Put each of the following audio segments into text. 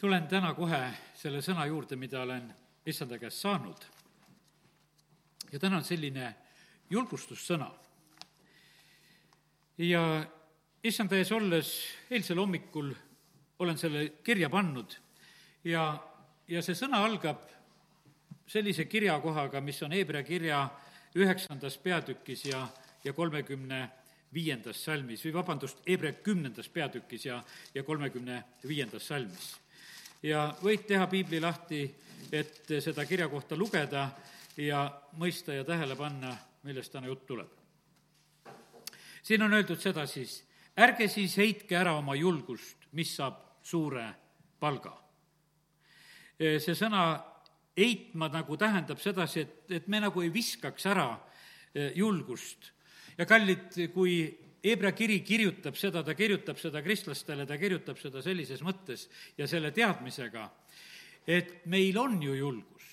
tulen täna kohe selle sõna juurde, mida olen issanda käest saanud. ja täna on selline julgustussõna. ja issanda ees olles eilsel hommikul olen selle kirja pannud ja, ja see sõna algab sellise kirjakohaga, mis on Hebra kirja üheksandas peatükis ja, ja kolmekümne viiendas salmis või vabandust, Hebra kümnendas peatükis ja, ja kolmekümne viiendas salmis. Ja võid teha piibli lahti, et seda kirja kohta lugeda ja mõista ja tähele panna, millest täna jutt tuleb. siin on öeldud seda siis, ärge siis heitke ära oma julgust, mis saab suure palga. see sõna heitma nagu tähendab sedasi, et, et me nagu ei viskaks ära eh, julgust. ja kallid, kui Hebra kiri kirjutab seda, ta kirjutab seda kristlastele, ta kirjutab seda sellises mõttes ja selle teadmisega, et meil on ju julgus.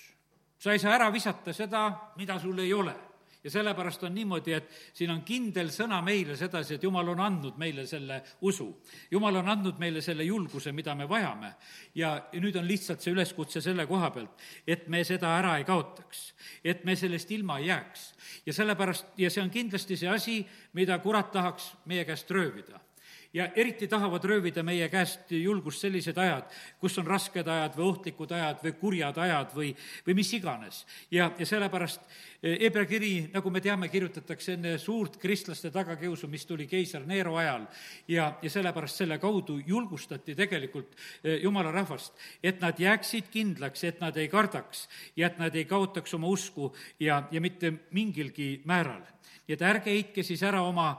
sa ei saa ära visata seda, mida sul ei ole ja sellepärast on niimoodi, et siin on kindel sõna meile sedasi, et jumal on andnud meile selle usu. jumal on andnud meile selle julguse, mida me vajame. ja nüüd on lihtsalt see üleskutse selle koha pealt, et me seda ära ei kaotaks, et me sellest ilma ei jääks. ja sellepärast, ja see on kindlasti see asi, mida kurat tahaks meie käest röövida ja eriti tahavad röövida meie käest julgust sellised ajad, kus on rasked ajad või ohtlikud ajad või kurjad ajad või, või mis iganes. ja, ja sellepärast Hebra eh, kiri, nagu me teame, kirjutatakse enne suurt kristlaste tagakiusu, mis tuli keiser Neero ajal ja, ja sellepärast selle kaudu julgustati tegelikult eh, jumala rahvast, et nad jääksid kindlaks, et nad ei kardaks ja et nad ei kaotaks oma usku ja, ja mitte mingilgi määral nii et ärge heitke siis ära oma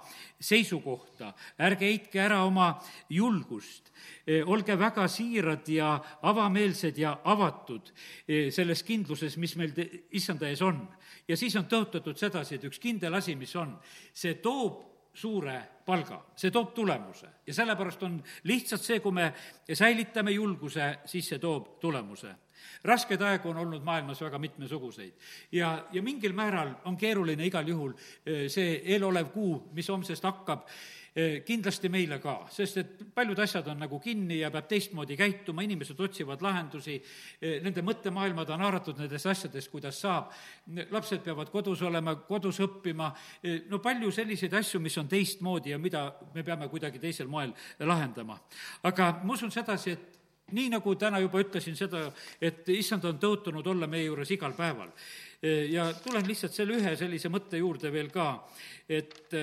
seisukohta, ärge heitke ära oma julgust, e, olge väga siirad ja avameelsed ja avatud e, selles kindluses, mis meil issanda ees on. ja siis on tõotatud sedasi, et üks kindel asi, mis on, see toob suure palga, see toob tulemuse. Ja sellepärast on lihtsalt see, kui me säilitame julguse, siis see toob tulemuse raskeid aegu on olnud maailmas väga mitmesuguseid ja, ja mingil määral on keeruline igal juhul eh, see eelolev kuu, mis homsest hakkab, eh, kindlasti meile ka, sest et paljud asjad on nagu kinni ja peab teistmoodi käituma, inimesed otsivad lahendusi, eh, nende mõttemaailmad on haaratud nendest asjadest, kuidas saab, lapsed peavad kodus olema, kodus õppima, no palju selliseid asju, mis on teistmoodi ja mida me peame kuidagi teisel moel lahendama. aga ma usun sedasi, et nii nagu täna juba ütlesin seda, et issand on tõotunud olla meie juures igal päeval. ja tulen lihtsalt selle ühe sellise mõtte juurde veel ka, et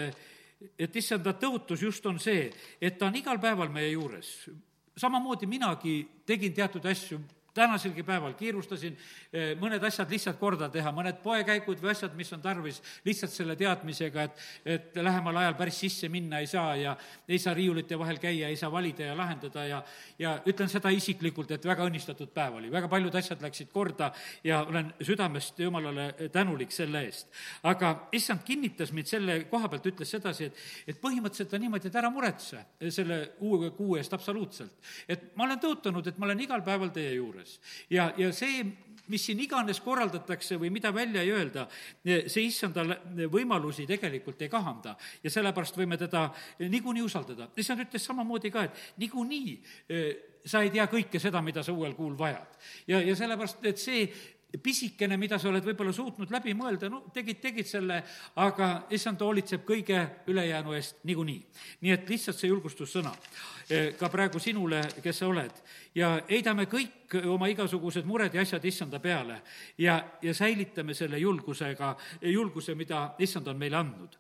et issanda tõotus just on see, et ta on igal päeval meie juures. samamoodi minagi tegin teatud asju tänaselgi päeval kiirustasin eh, mõned asjad lihtsalt korda teha, mõned poekäigud või asjad, mis on tarvis, lihtsalt selle teadmisega, et, et lähemal ajal päris sisse minna ei saa ja ei saa riiulite vahel käia, ei saa valida ja lahendada ja, ja ütlen seda isiklikult, et väga õnnistatud päev oli, väga paljud asjad läksid korda ja olen südamest Jumalale tänulik selle eest. aga issand kinnitas mind selle koha pealt, ütles sedasi, et, et põhimõtteliselt on niimoodi, et ära muretse selle uue kuu eest absoluutselt. et ma olen tõotanud, et ma olen igal päeval teie juures juures. ja, ja see, mis siin iganes korraldatakse või mida välja ei öelda, see issanda võimalusi tegelikult ei kahanda ja sellepärast võime teda niikuinii usaldada. issand ütles samamoodi ka, et niikuinii eh, sa ei tea kõike seda, mida sa uuel kuul vajad. ja, ja sellepärast, et see pisikene, mida sa oled võib-olla suutnud läbi mõelda, no tegid, tegid selle, aga issand hoolitseb kõige ülejäänu eest niikuinii. nii et lihtsalt see julgustussõna eh, ka praegu sinule, kes sa oled. ja heidame kõik oma igasugused mured ja asjad issanda peale ja, ja säilitame selle julgusega, julguse, mida issand on meile andnud.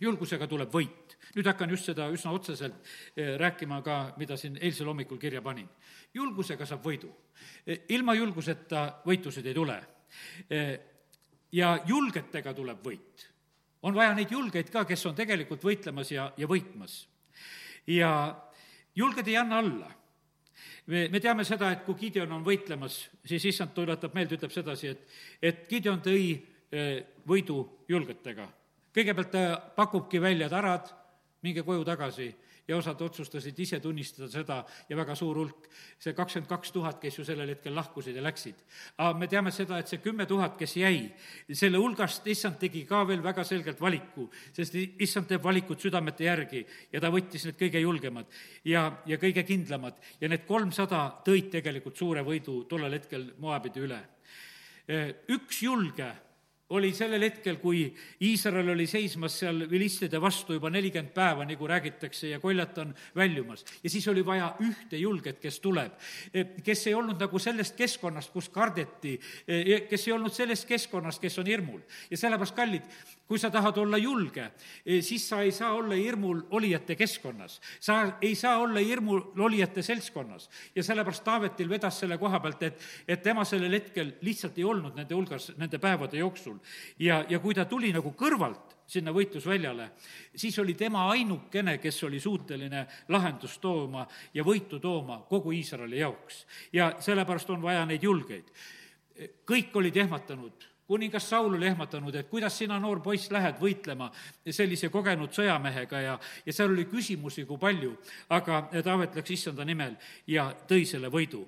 julgusega tuleb võit nüüd hakkan just seda üsna otseselt eh, rääkima ka, mida siin eilsel hommikul kirja panin. julgusega saab võidu. Eh, ilma julguseta võitused ei tule. Eh, ja julgetega tuleb võit. on vaja neid julgeid ka, kes on tegelikult võitlemas ja, ja võitmas. ja julged ei anna alla me, me teame seda, et kui Gideon on võitlemas, siis issand tuletab meelde, ütleb sedasi, et, et Gideon tõi võidu julgetega. kõigepealt ta pakubki välja tarad, minge koju tagasi ja osad otsustasid ise tunnistada seda ja väga suur hulk, see kakskümmend kaks tuhat, kes ju sellel hetkel lahkusid ja läksid. aga me teame seda, et see kümme tuhat, kes jäi, selle hulgast issand tegi ka veel väga selgelt valiku, sest issand teeb valikut südamete järgi ja ta võttis need kõige julgemad ja, ja kõige kindlamad ja need kolmsada tõid tegelikult suure võidu tollel hetkel Moabide üle. üks julge oli sellel hetkel, kui Iisrael oli seismas seal vilistide vastu juba nelikümmend päeva, nagu räägitakse, ja koljat on väljumas. ja siis oli vaja ühte julget, kes tuleb, kes ei olnud nagu sellest keskkonnast, kus kardeti, kes ei olnud sellest keskkonnast, kes on hirmul. ja sellepärast, kallid, kui sa tahad olla julge, siis sa ei saa olla hirmul olijate keskkonnas. sa ei saa olla hirmul olijate seltskonnas. ja sellepärast Taavetil vedas selle koha pealt, et, et tema sellel hetkel lihtsalt ei olnud nende hulgas nende päevade jooksul jooksul. ja, ja kui ta tuli nagu kõrvalt sinna võitlusväljale, siis oli tema ainukene, kes oli suuteline lahendust tooma ja võitu tooma kogu Iisraeli jaoks. ja sellepärast on vaja neid julgeid. kõik olid ehmatanud kuningas Saul oli ehmatanud, et kuidas sina, noor poiss, lähed võitlema sellise kogenud sõjamehega ja, ja seal oli küsimusi kui palju, aga Taavet läks issanda nimel ja tõi selle võidu.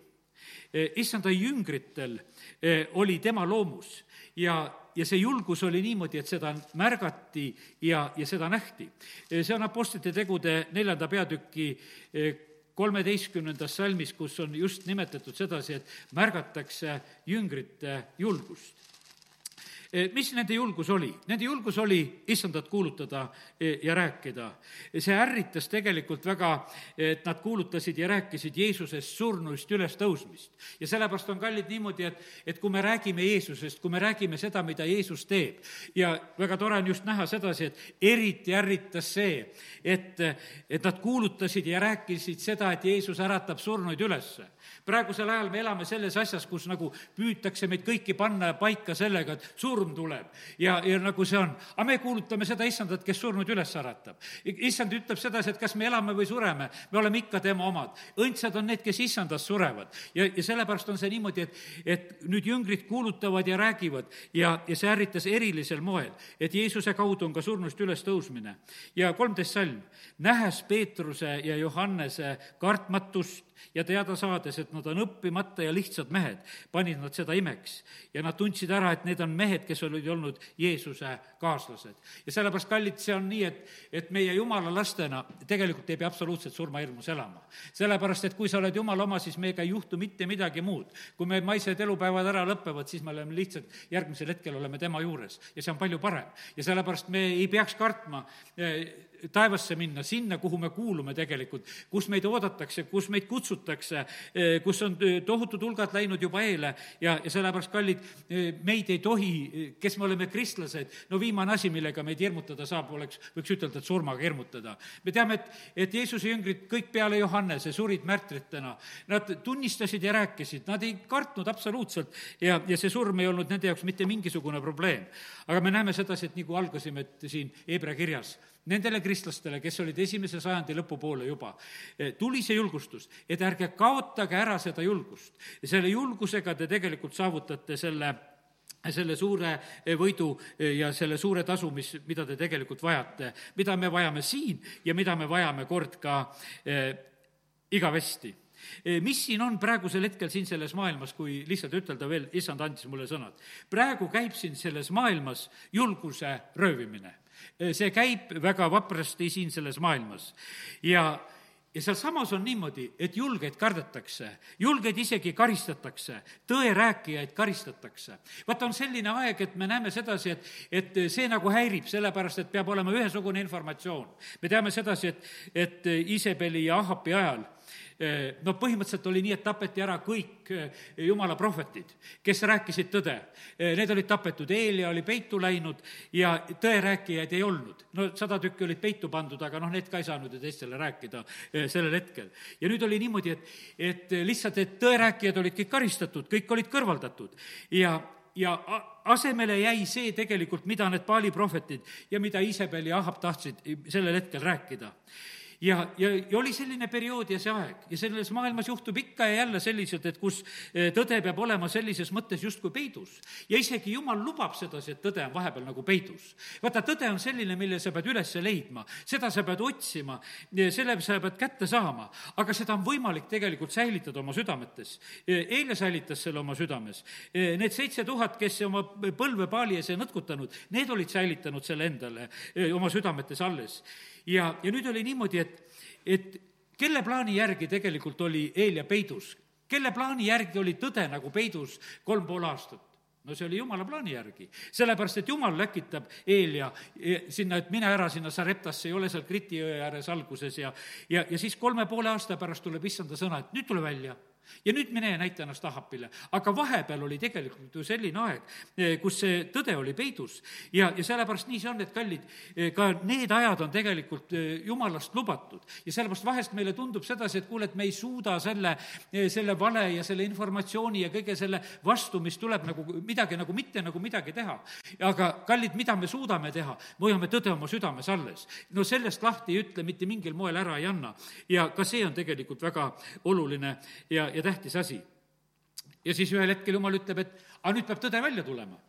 issanda jüngritel eh, oli tema loomus ja ja see julgus oli niimoodi, et seda märgati ja, ja seda nähti. see on Apostlite tegude neljanda peatüki eh, kolmeteistkümnendas salmis, kus on just nimetatud sedasi, et märgatakse jüngrite julgust Eh, mis nende julgus oli? Nende julgus oli issandat kuulutada eh, ja rääkida. see ärritas tegelikult väga, et nad kuulutasid ja rääkisid Jeesusest surnuist ülestõusmist. ja sellepärast on kallid niimoodi, et, et kui me räägime Jeesusest, kui me räägime seda, mida Jeesus teeb, ja väga tore on just näha sedasi, et eriti ärritas see, et, et nad kuulutasid ja rääkisid seda, et Jeesus äratab surnuid ülesse praegusel ajal me elame selles asjas, kus nagu püütakse meid kõiki panna paika sellega, et surm tuleb ja, ja nagu see on. aga me kuulutame seda issandat, kes surnud üles äratab. issand ütleb sedasi, et kas me elame või sureme, me oleme ikka tema omad. õndsad on need, kes issandas surevad. ja, ja sellepärast on see niimoodi, et, et nüüd jüngrid kuulutavad ja räägivad ja, ja see ärritas erilisel moel, et Jeesuse kaudu on ka surnust üles tõusmine. ja kolmteist salm, nähes Peetruse ja Johannese kartmatust, ja teada saades, et nad on õppimata ja lihtsad mehed, panid nad seda imeks. ja nad tundsid ära, et need on mehed, kes olid olnud Jeesuse kaaslased. ja sellepärast, kallid, see on nii, et, et meie jumala lastena tegelikult ei pea absoluutselt surmahirmus elama. sellepärast, et kui sa oled jumala oma, siis meiega ei juhtu mitte midagi muud. kui meie maised elupäevad ära lõpevad, siis me oleme lihtsalt järgmisel hetkel oleme tema juures ja see on palju parem. ja sellepärast me ei peaks kartma eh, taevasse minna, sinna, kuhu me kuulume tegelikult, kus meid oodatakse, kus meid kutsutakse, eh, kus on eh, tohutud hulgad läinud juba eele ja, ja sellepärast, kallid, eh, meid ei tohi, kes me oleme kristlased, no viimane asi, millega meid hirmutada saab, oleks, võiks ütelda, et surmaga hirmutada. me teame, et, et Jeesuse jüngrid kõik peale Johannese surid märtritena, nad tunnistasid ja rääkisid, nad ei kartnud absoluutselt ja, ja see surm ei olnud nende jaoks mitte mingisugune probleem. aga me näeme sedasi, et nagu algasime, et siin Hebra kirjas nendele kristlastele, kes olid esimese sajandi lõpupoole juba, eh, tuli see julgustus, et ärge kaotage ära seda julgust. selle julgusega te tegelikult saavutate selle selle suure eh, võidu eh, ja selle suure tasu, mis, mida te tegelikult vajate, mida me vajame siin ja mida me vajame kord ka eh, igavesti mis siin on praegusel hetkel siin selles maailmas, kui lihtsalt ütelda veel, issand andis mulle sõnad. praegu käib siin selles maailmas julguse röövimine see käib väga vaprasti siin selles maailmas. ja, ja sealsamas on niimoodi, et julgeid kardetakse, julgeid isegi karistatakse, tõerääkijaid karistatakse. vaata, on selline aeg, et me näeme sedasi, et, et see nagu häirib, sellepärast et peab olema ühesugune informatsioon. me teame sedasi, et, et Iisabeli ja Ahapi ajal no põhimõtteliselt oli nii, et tapeti ära kõik jumala prohvetid, kes rääkisid tõde. Need olid tapetud, Eelia oli peitu läinud ja tõerääkijaid ei olnud. no sada tükki olid peitu pandud, aga noh, need ka ei saanud ju teistele rääkida sellel hetkel. ja nüüd oli niimoodi, et, et lihtsalt, et tõerääkijad olid kõik karistatud, kõik olid kõrvaldatud ja ja asemele jäi see tegelikult, mida need Paali prohvetid ja mida Iisabel ja Ahab tahtsid sellel hetkel rääkida ja, ja, ja oli selline periood ja see aeg ja selles maailmas juhtub ikka ja jälle selliselt, et kus eh, tõde peab olema sellises mõttes justkui peidus. ja isegi Jumal lubab sedasi, et tõde on vahepeal nagu peidus. vaata, tõde on selline, mille sa pead üles leidma, seda sa pead otsima, selle sa pead kätte saama, aga seda on võimalik tegelikult säilitada oma südametes. eile säilitas selle oma südames. Need seitse tuhat, kes oma põlve paali ees ei nõtkutanud, need olid säilitanud selle endale oma südametes alles. Ja, ja nüüd oli niimoodi, et, et kelle plaani järgi tegelikult oli Eelia peidus? kelle plaani järgi oli tõde nagu peidus kolm pool aastat? no see oli jumala plaani järgi. sellepärast, et jumal läkitab Eelia sinna, et mine ära sinna Sareptasse, ei ole seal Kriti jõe ääres alguses ja ja, ja siis kolme poole aasta pärast tuleb issanda sõna, et nüüd tule välja ja nüüd mine ja näita ennast Ahapile. aga vahepeal oli tegelikult ju selline aeg, eh, kus see tõde oli peidus ja, ja sellepärast nii see on, et kallid, eh, ka need ajad on tegelikult eh, jumalast lubatud. ja sellepärast vahest meile tundub sedasi, et kuule, et me ei suuda selle, selle vale ja selle informatsiooni ja kõige selle vastu, mis tuleb nagu midagi nagu mitte nagu midagi teha. aga kallid, mida me suudame teha? me hoiame tõde oma südames alles. no sellest lahti ei ütle, mitte mingil moel ära ei anna. ja ka see on tegelikult väga oluline ja, ja ja tähtis asi. ja siis ühel hetkel jumal ütleb, et aga nüüd peab tõde välja tulema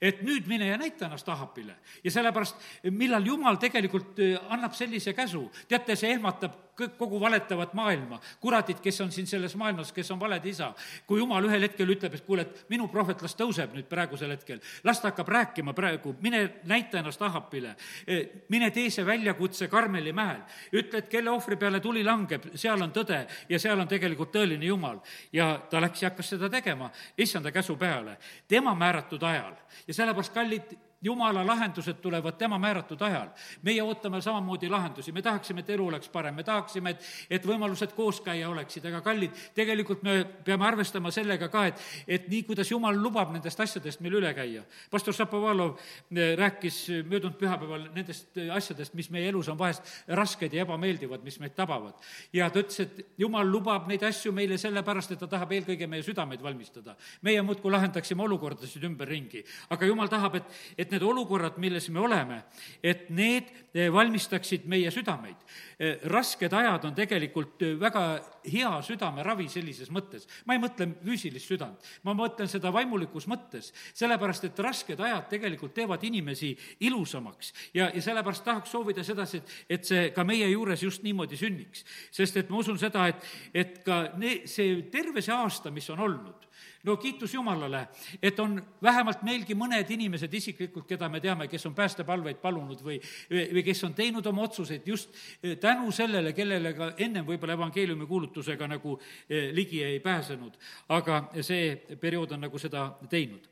et nüüd mine ja näita ennast Ahapile. ja sellepärast, millal Jumal tegelikult äh, annab sellise käsu, teate, see ehmatab kogu valetavat maailma, kuradid, kes on siin selles maailmas, kes on valede isa. kui Jumal ühel hetkel ütleb, et kuule, et minu prohvet las tõuseb nüüd praegusel hetkel, las ta hakkab rääkima praegu, mine näita ennast Ahapile, e, mine tee see väljakutse Karmeli mäel, ütle, et kelle ohvri peale tuli langeb, seal on tõde ja seal on tegelikult tõeline Jumal. ja ta läks ja hakkas seda tegema, issanda käsu peale, tema määratud ajal. Ja sellepärast, kallid jumala lahendused tulevad tema määratud ajal. meie ootame samamoodi lahendusi, me tahaksime, et elu oleks parem, me tahaksime, et, et võimalused koos käia oleksid, aga kallid, tegelikult me peame arvestama sellega ka, et, et nii, kuidas jumal lubab nendest asjadest meil üle käia. pastor Šapovalov eh, rääkis möödunud pühapäeval nendest eh, asjadest, mis meie elus on vahest rasked ja ebameeldivad, mis meid tabavad. ja ta ütles, et jumal lubab neid asju meile sellepärast, et ta tahab eelkõige meie südameid valmistada. meie muudkui lahendaksime olukordasid ümberringi, aga jumal tahab, et, et et need olukorrad, milles me oleme, et need eh, valmistaksid meie südameid. Eh, rasked ajad on tegelikult eh, väga hea südameravi sellises mõttes. ma ei mõtle füüsilist südant, ma mõtlen seda vaimulikus mõttes, sellepärast et rasked ajad tegelikult teevad inimesi ilusamaks ja, ja sellepärast tahaks soovida sedasi, et, et see ka meie juures just niimoodi sünniks. sest et ma usun seda, et, et ka ne-, see terve see aasta, mis on olnud, no kiitus Jumalale, et on vähemalt meilgi mõned inimesed isiklikult, keda me teame, kes on päästepalveid palunud või, või kes on teinud oma otsuseid just eh, tänu sellele, kellele ka ennem võib-olla evangeeliumi kuulutusega nagu eh, ligi ei pääsenud. aga see periood on nagu seda teinud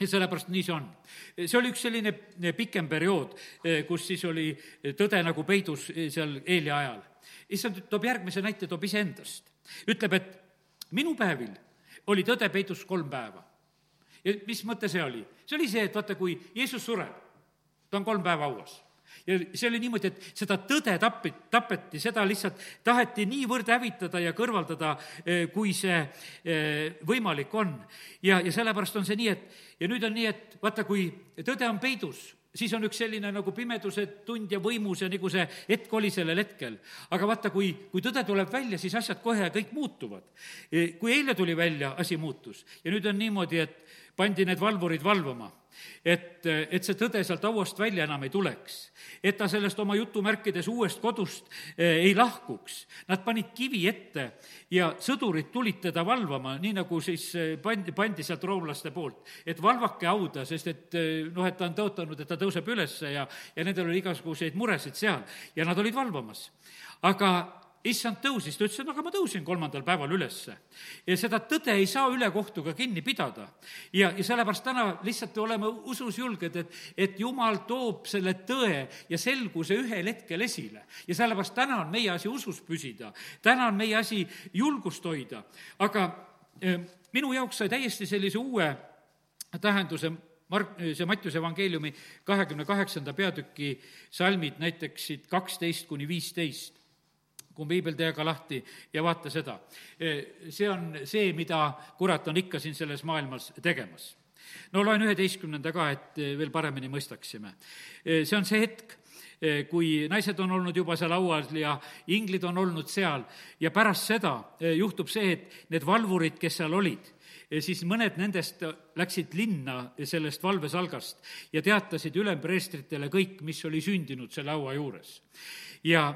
ja sellepärast nii see on. see oli üks selline eh, pikem periood, kus siis oli tõde nagu peidus seal Eeli ajal. issand toob järgmise näite, toob iseendast. ütleb, et minu päevil oli tõde peidus kolm päeva. Ja mis mõte see oli? see oli see, et vaata, kui Jeesus sureb, ta on kolm päeva hauas ja see oli niimoodi, et seda tõde tapi, tapeti, seda lihtsalt taheti niivõrd hävitada ja kõrvaldada, eh, kui see eh, võimalik on. ja, ja sellepärast on see nii, et ja nüüd on nii, et vaata, kui tõde on peidus siis on üks selline nagu pimeduse tund ja võimus ja nagu see hetk oli sellel hetkel. aga vaata, kui, kui tõde tuleb välja, siis asjad kohe kõik muutuvad. E, kui eile tuli välja, asi muutus ja nüüd on niimoodi, et pandi need valvurid valvama et, et see tõde sealt hauast välja enam ei tuleks. et ta sellest oma jutumärkides uuest kodust eh, ei lahkuks. Nad panid kivi ette ja sõdurid tulid teda valvama, nii nagu siis eh, pandi, pandi sealt roomlaste poolt. et valvake hauda, sest et eh, noh, et ta on tõotanud, et ta tõuseb ülesse ja, ja nendel oli igasuguseid muresid seal ja nad olid valvamas. aga issand tõusis, ta ütles, et aga ma tõusin kolmandal päeval ülesse. ja seda tõde ei saa ülekohtuga kinni pidada. ja, ja sellepärast täna lihtsalt oleme usus julged, et, et jumal toob selle tõe ja selguse ühel hetkel esile. ja sellepärast täna on meie asi usus püsida, täna on meie asi julgust hoida, aga eh, minu jaoks sai täiesti sellise uue tähenduse Mark, see Mattiuse evangeeliumi kahekümne kaheksanda peatüki salmid näiteks siit kaksteist kuni viisteist kui piibel tee aga lahti ja vaata seda. see on see, mida kurat on ikka siin selles maailmas tegemas. no loen üheteistkümnenda ka, et veel paremini mõistaksime. see on see hetk, kui naised on olnud juba seal laual ja inglid on olnud seal ja pärast seda juhtub see, et need valvurid, kes seal olid, siis mõned nendest läksid linna sellest valvesalgast ja teatasid ülempreestritele kõik, mis oli sündinud selle haua juures. ja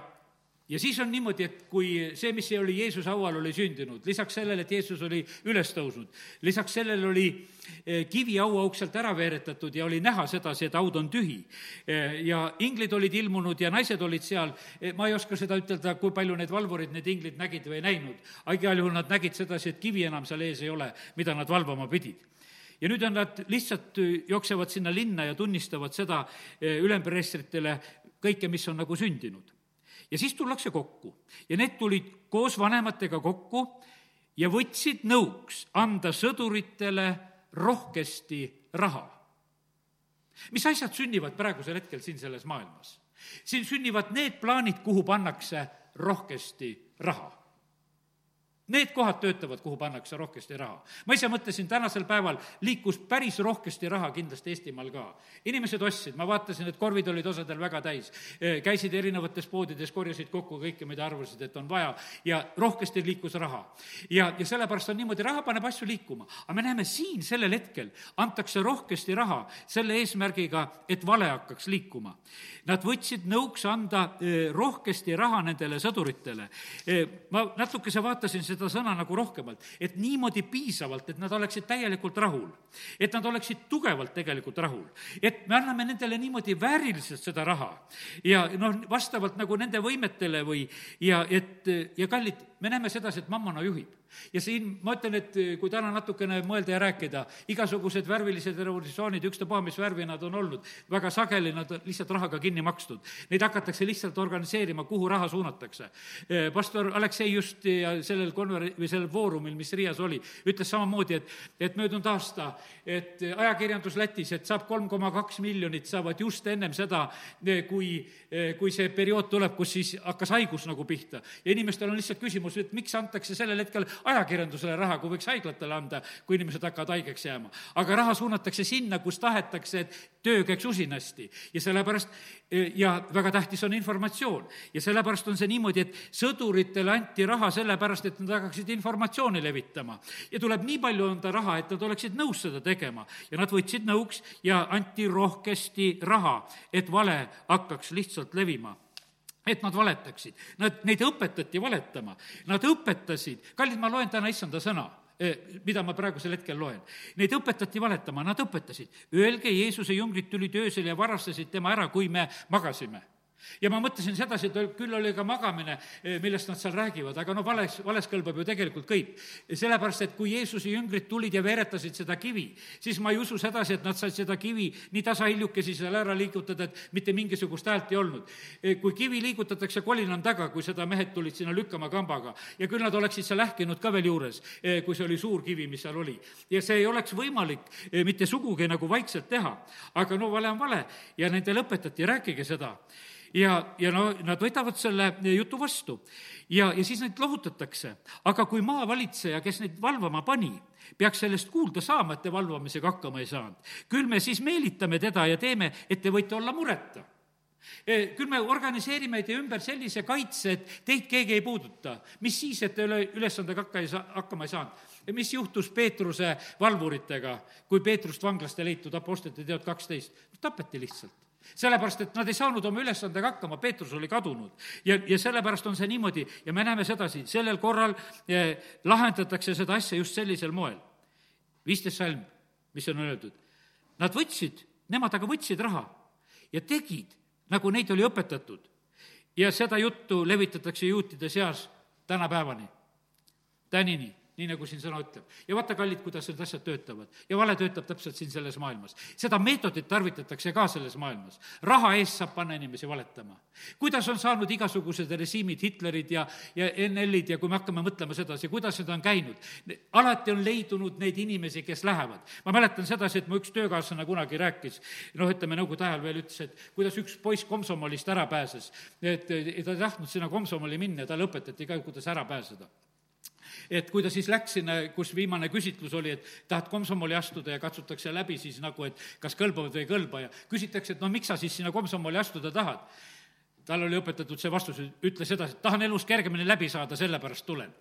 ja siis on niimoodi, et kui see, mis oli Jeesuse haual, oli sündinud, lisaks sellele, et Jeesus oli üles tõusnud, lisaks sellele oli eh, kivi hauauk sealt ära veeretatud ja oli näha sedasi, et haud on tühi. Eh, ja inglid olid ilmunud ja naised olid seal, eh, ma ei oska seda ütelda, kui palju need valvurid, need inglid nägid või ei näinud, aga igal juhul nad nägid sedasi, et kivi enam seal ees ei ole, mida nad valvama pidid. Ja nüüd on nad lihtsalt jooksevad sinna linna ja tunnistavad seda ülempreestritele kõike, mis on nagu sündinud ja siis tullakse kokku ja need tulid koos vanematega kokku ja võtsid nõuks anda sõduritele rohkesti raha. mis asjad sünnivad praegusel hetkel siin selles maailmas? siin sünnivad need plaanid, kuhu pannakse rohkesti raha Need kohad töötavad, kuhu pannakse rohkesti raha. ma ise mõtlesin, tänasel päeval liikus päris rohkesti raha kindlasti Eestimaal ka. inimesed ostsid, ma vaatasin, et korvid olid osadel väga täis. Käisid erinevates poodides, korjasid kokku kõike, mida arvasid, et on vaja ja rohkesti liikus raha. ja, ja sellepärast on niimoodi, raha paneb asju liikuma. aga me näeme siin sellel hetkel antakse rohkesti raha selle eesmärgiga, et vale hakkaks liikuma. Nad võtsid nõuks anda rohkesti raha nendele sõduritele. Ma natukese vaatasin seda seda sõna nagu rohkemalt, et niimoodi piisavalt, et nad oleksid täielikult rahul. et nad oleksid tugevalt tegelikult rahul. et me anname nendele niimoodi vääriliselt seda raha ja noh, vastavalt nagu nende võimetele või ja et, ja kallid, me näeme sedasi, et mammona juhib ja siin ma ütlen, et eh, kui täna natukene mõelda ja rääkida, igasugused värvilised revolutsioonid, ükstapuha, mis värvi nad on olnud, väga sageli nad on lihtsalt rahaga kinni makstud. Neid hakatakse lihtsalt organiseerima, kuhu raha suunatakse. Eh, pastor Aleksei just ja sellel konver-, või sellel foorumil, mis Riias oli, ütles samamoodi, et, et möödunud aasta, et ajakirjandus Lätis, et saab kolm koma kaks miljonit, saavad just ennem seda, eh, kui, kui see periood tuleb, kus siis hakkas haigus nagu pihta. ja inimestel on lihtsalt küsimus, et miks antakse sellel hetkel ajakirjandusele raha, kui võiks haiglatele anda, kui inimesed hakkavad haigeks jääma. aga raha suunatakse sinna, kus tahetakse, et töö käiks usinasti ja sellepärast ja väga tähtis on informatsioon. ja sellepärast on see niimoodi, et sõduritele anti raha sellepärast, et nad hakkaksid informatsiooni levitama. ja tuleb nii palju anda raha, et nad oleksid nõus seda tegema. ja nad võtsid nõuks ja anti rohkesti raha, et vale hakkaks lihtsalt levima et nad valetaksid. Nad, neid õpetati valetama. Nad õpetasid, kallid, ma loen täna issanda sõna eh, mida ma praegusel hetkel loen. Neid õpetati valetama, nad õpetasid. Öelge, Jeesuse jüngrid tulid öösel ja varastasid tema ära, kui me magasime ja ma mõtlesin sedasi, et küll oli ka magamine, eh, millest nad seal räägivad, aga no vales, vales kõlbab ju tegelikult kõik. sellepärast, et kui Jeesuse jüngrid tulid ja veeretasid seda kivi, siis ma ei usu sedasi, et nad said seda kivi nii tasahiljukesi seal ära liigutada, et mitte mingisugust häält ei olnud. Eh, kui kivi liigutatakse, kolin on taga, kui seda mehed tulid sinna lükkama kambaga ja küll nad oleksid seal ähkinud ka veel juures, kui see oli suur kivi, mis seal oli. ja see ei oleks võimalik mitte sugugi nagu vaikselt teha, aga no vale on vale ja nendele õpetati, rääkige seda ja, ja no nad võtavad selle jutu vastu ja, ja siis neid lohutatakse. aga kui maavalitseja, kes neid valvama pani, peaks sellest kuulda saama, et te valvamisega hakkama ei saanud, küll me siis meelitame teda ja teeme, et te võite olla mureta e, küll me organiseerime teie ümber sellise kaitse, et teid keegi ei puuduta. mis siis, et te üle, ülesandega hakka ei saa, hakkama ei saanud? mis juhtus Peetruse valvuritega, kui Peetrust vanglast ei leitud, Apostlite teod kaksteist? tapeti lihtsalt sellepärast, et nad ei saanud oma ülesandega hakkama, Peetrus oli kadunud. ja, ja sellepärast on see niimoodi ja me näeme sedasi, sellel korral eh, lahendatakse seda asja just sellisel moel. viisteist salm, mis on öeldud. Nad võtsid, nemad aga võtsid raha ja tegid, nagu neid oli õpetatud. ja seda juttu levitatakse juutide seas tänapäevani, tänini nii nagu siin sõna ütleb. ja vaata, kallid, kuidas need asjad töötavad. ja vale töötab täpselt siin selles maailmas. seda meetodit tarvitatakse ka selles maailmas. raha eest saab panna inimesi valetama. kuidas on saanud igasugused režiimid, Hitlerid ja, ja NL-id ja kui me hakkame mõtlema sedasi, kuidas need on käinud, alati on leidunud neid inimesi, kes lähevad. ma mäletan sedasi, et mu üks töökaaslane kunagi rääkis, noh, ütleme Nõukogude ajal veel ütles, et kuidas üks poiss komsomolist ära pääses. et ta ei tahtnud sinna komsomoli minna ja talle õpetati ka, kuidas ära pääseda et kui ta siis läks sinna, kus viimane küsitlus oli, et tahad komsomoli astuda ja katsutakse läbi siis nagu, et kas kõlbavad või ei kõlba ja küsitakse, et no miks sa siis sinna komsomoli astuda tahad? Tal oli õpetatud see vastus, ütles edasi, et tahan elus kergemini läbi saada, sellepärast tulen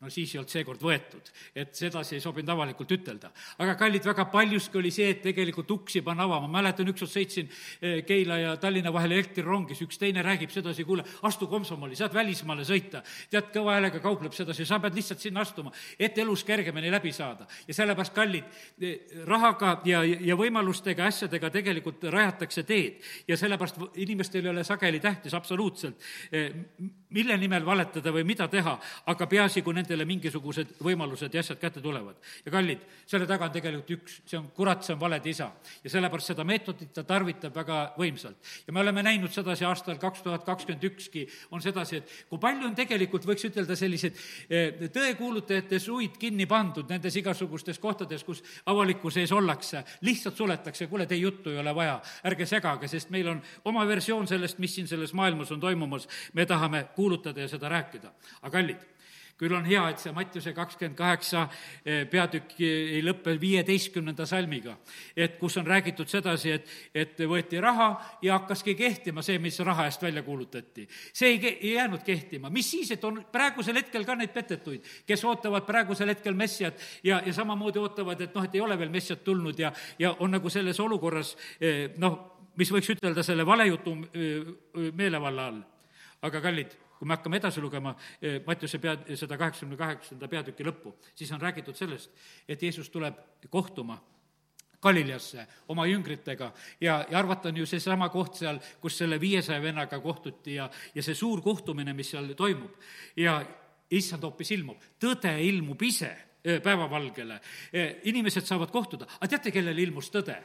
no siis ei olnud seekord võetud, et sedasi ei sobinud avalikult ütelda. aga kallid, väga paljuski oli see, et tegelikult uksi panna avama, mäletan, ükskord sõitsin eh, Keila ja Tallinna vahel elektrirongis, üks teine räägib sedasi, kuule, astu komsomoli, saad välismaale sõita. tead, kõva häälega kaupleb sedasi, sa pead lihtsalt sinna astuma, et elus kergemini läbi saada. ja sellepärast, kallid, eh, rahaga ja, ja võimalustega, asjadega tegelikult rajatakse teed ja sellepärast inimestel ei ole sageli tähtis absoluutselt, eh, mille nimel valetada või mida teha, aga peaasi, kui nende nendele mingisugused võimalused ja asjad kätte tulevad. ja kallid, selle taga on tegelikult üks, see on kurat, see on valede isa. ja sellepärast seda meetodit ta tarvitab väga võimsalt. ja me oleme näinud sedasi aastal kaks tuhat kakskümmend ükski, on sedasi, et kui palju on tegelikult, võiks ütelda, selliseid eh, tõekuulutajate suid kinni pandud nendes igasugustes kohtades, kus avalikkuse ees ollakse, lihtsalt suletakse, kuule, teie juttu ei ole vaja, ärge segage, sest meil on oma versioon sellest, mis siin selles maailmas on toimumas, me tahame kuulutada ja seda rääkida. aga kallid küll on hea, et see Mattiuse kakskümmend kaheksa eh, peatükk ei lõppe viieteistkümnenda salmiga. et kus on räägitud sedasi, et, et võeti raha ja hakkaski kehtima see, mis raha eest välja kuulutati. see ei, ei jäänud kehtima, mis siis, et on praegusel hetkel ka neid petetuid, kes ootavad praegusel hetkel messiat ja, ja samamoodi ootavad, et noh, et ei ole veel messiat tulnud ja, ja on nagu selles olukorras eh, noh, mis võiks ütelda selle valejutu eh, meelevalla all. aga kallid kui me hakkame edasi lugema eh, Mattiuse pea, seda kaheksakümne kaheksanda peatüki lõppu, siis on räägitud sellest, et Jeesus tuleb kohtuma Galileasse oma jüngritega. Ja, ja arvata on ju seesama koht seal, kus selle viiesaja vennaga kohtuti ja, ja see suur kohtumine, mis seal toimub. ja issand hoopis ilmub, tõde ilmub ise eh, päevavalgele, eh, inimesed saavad kohtuda, aga teate, kellele ilmus tõde?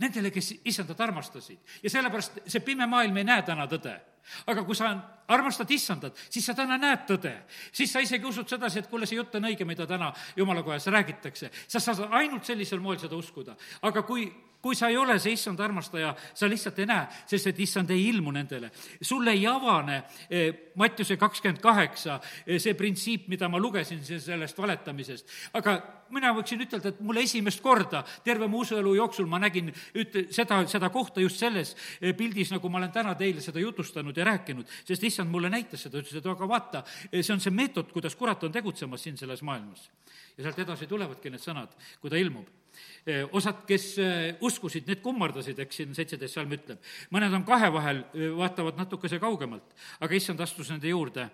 Nendele, kes issandat armastasid. Ja sellepärast see pime maailm ei näe täna tõde aga kui sa armastad issandat, siis sa täna näed tõde. siis sa isegi usud sedasi, et kuule, see jutt on õige, mida täna jumala kojas räägitakse. sa saad ainult sellisel moel seda uskuda. aga kui kui sa ei ole see issand armastaja, sa lihtsalt ei näe, sest et issand ei ilmu nendele. sulle ei avane eh, Mattiuse kakskümmend kaheksa eh, see printsiip, mida ma lugesin sellest valetamisest. aga mina võiksin ütelda, et mulle esimest korda terve mu usuelu jooksul ma nägin üt-, seda, seda kohta just selles eh, pildis, nagu ma olen täna teile seda jutustanud ja rääkinud, sest issand mulle näitas seda, ütles, et aga vaata, see on see meetod, kuidas kurat on tegutsemas siin selles maailmas. Ja sealt edasi tulevadki need sõnad, kui ta ilmub osad, kes uskusid, need kummardasid, eks siin seitseteist salm ütleb. mõned on kahe vahel, vaatavad natukese kaugemalt, aga issand astus nende juurde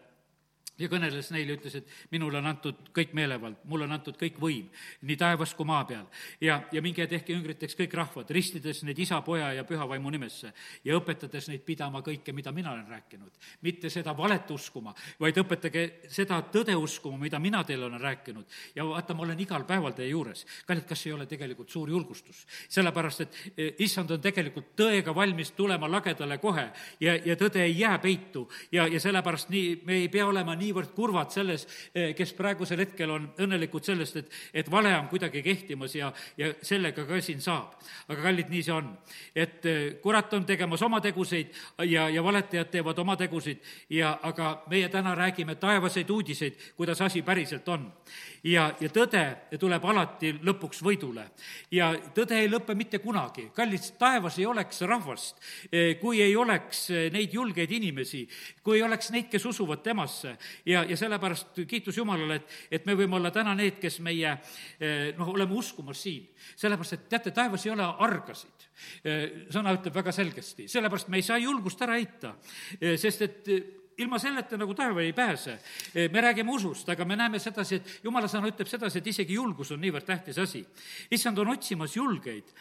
ja kõneles neile, ütles, et minule on antud kõik meelevald, mulle on antud kõik võim, nii taevas kui maa peal. ja, ja minge ja tehke jüngriteks kõik rahvad, ristides neid isa, poja ja püha vaimu nimesse ja õpetades neid pidama kõike, mida mina olen rääkinud. mitte seda valet uskuma, vaid õpetage seda tõde uskuma, mida mina teile olen rääkinud. ja vaata, ma olen igal päeval teie juures. kallid, kas ei ole tegelikult suur julgustus? sellepärast, et e, issand on tegelikult tõega valmis tulema lagedale kohe ja, ja tõde ei jää peitu ja, ja sellepärast nii, me ei pea olema nii niivõrd kurvad selles, eh, kes praegusel hetkel on õnnelikud sellest, et, et vale on kuidagi kehtimas ja, ja sellega ka siin saab. aga kallid, nii see on. et eh, kurat on tegemas oma teguseid ja, ja valetajad teevad oma tegusid ja, aga meie täna räägime taevaseid uudiseid, kuidas asi päriselt on. ja, ja tõde tuleb alati lõpuks võidule. ja tõde ei lõpe mitte kunagi. kallid, taevas ei oleks rahvast, eh, kui ei oleks neid julgeid inimesi, kui ei oleks neid, kes usuvad temasse ja, ja sellepärast kiitus Jumalale, et, et me võime olla täna need, kes meie eh, noh, oleme uskumas siin. sellepärast, et teate, taevas ei ole argasid. Eh, sõna ütleb väga selgesti, sellepärast me ei saa julgust ära heita, eh, sest et ilma selleta nagu taeva ei pääse. me räägime usust, aga me näeme sedasi, et jumala sõna ütleb sedasi, et isegi julgus on niivõrd tähtis asi. issand on otsimas julgeid.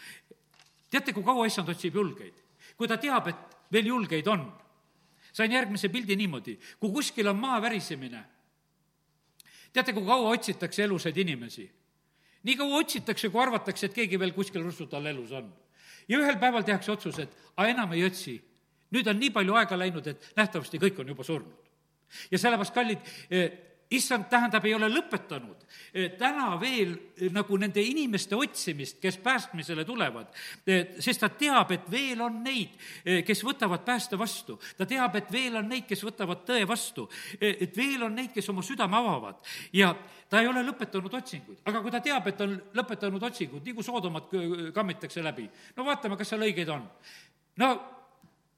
teate, kui kaua issand otsib julgeid? kui ta teab, et veel julgeid on sain järgmise pildi niimoodi, kui kuskil on maa värisemine, teate, kui kaua otsitakse elusaid inimesi? nii kaua otsitakse, kui arvatakse, et keegi veel kuskil russut all elus on. ja ühel päeval tehakse otsus, et a enam ei otsi. nüüd on nii palju aega läinud, et nähtavasti kõik on juba surnud. ja sellepärast, kallid, eh, issand, tähendab, ei ole lõpetanud. Täna veel eh, nagu nende inimeste otsimist, kes päästmisele tulevad, eh, sest ta teab, et veel on neid, kes võtavad pääste vastu. ta teab, et veel on neid, kes võtavad tõe vastu, et veel on neid, kes oma südame avavad. Ja ta ei ole lõpetanud otsinguid, aga kui ta teab, et on lõpetanud otsingud, nii kui Soodomat kammitakse läbi, no vaatame, kas seal õigeid on. no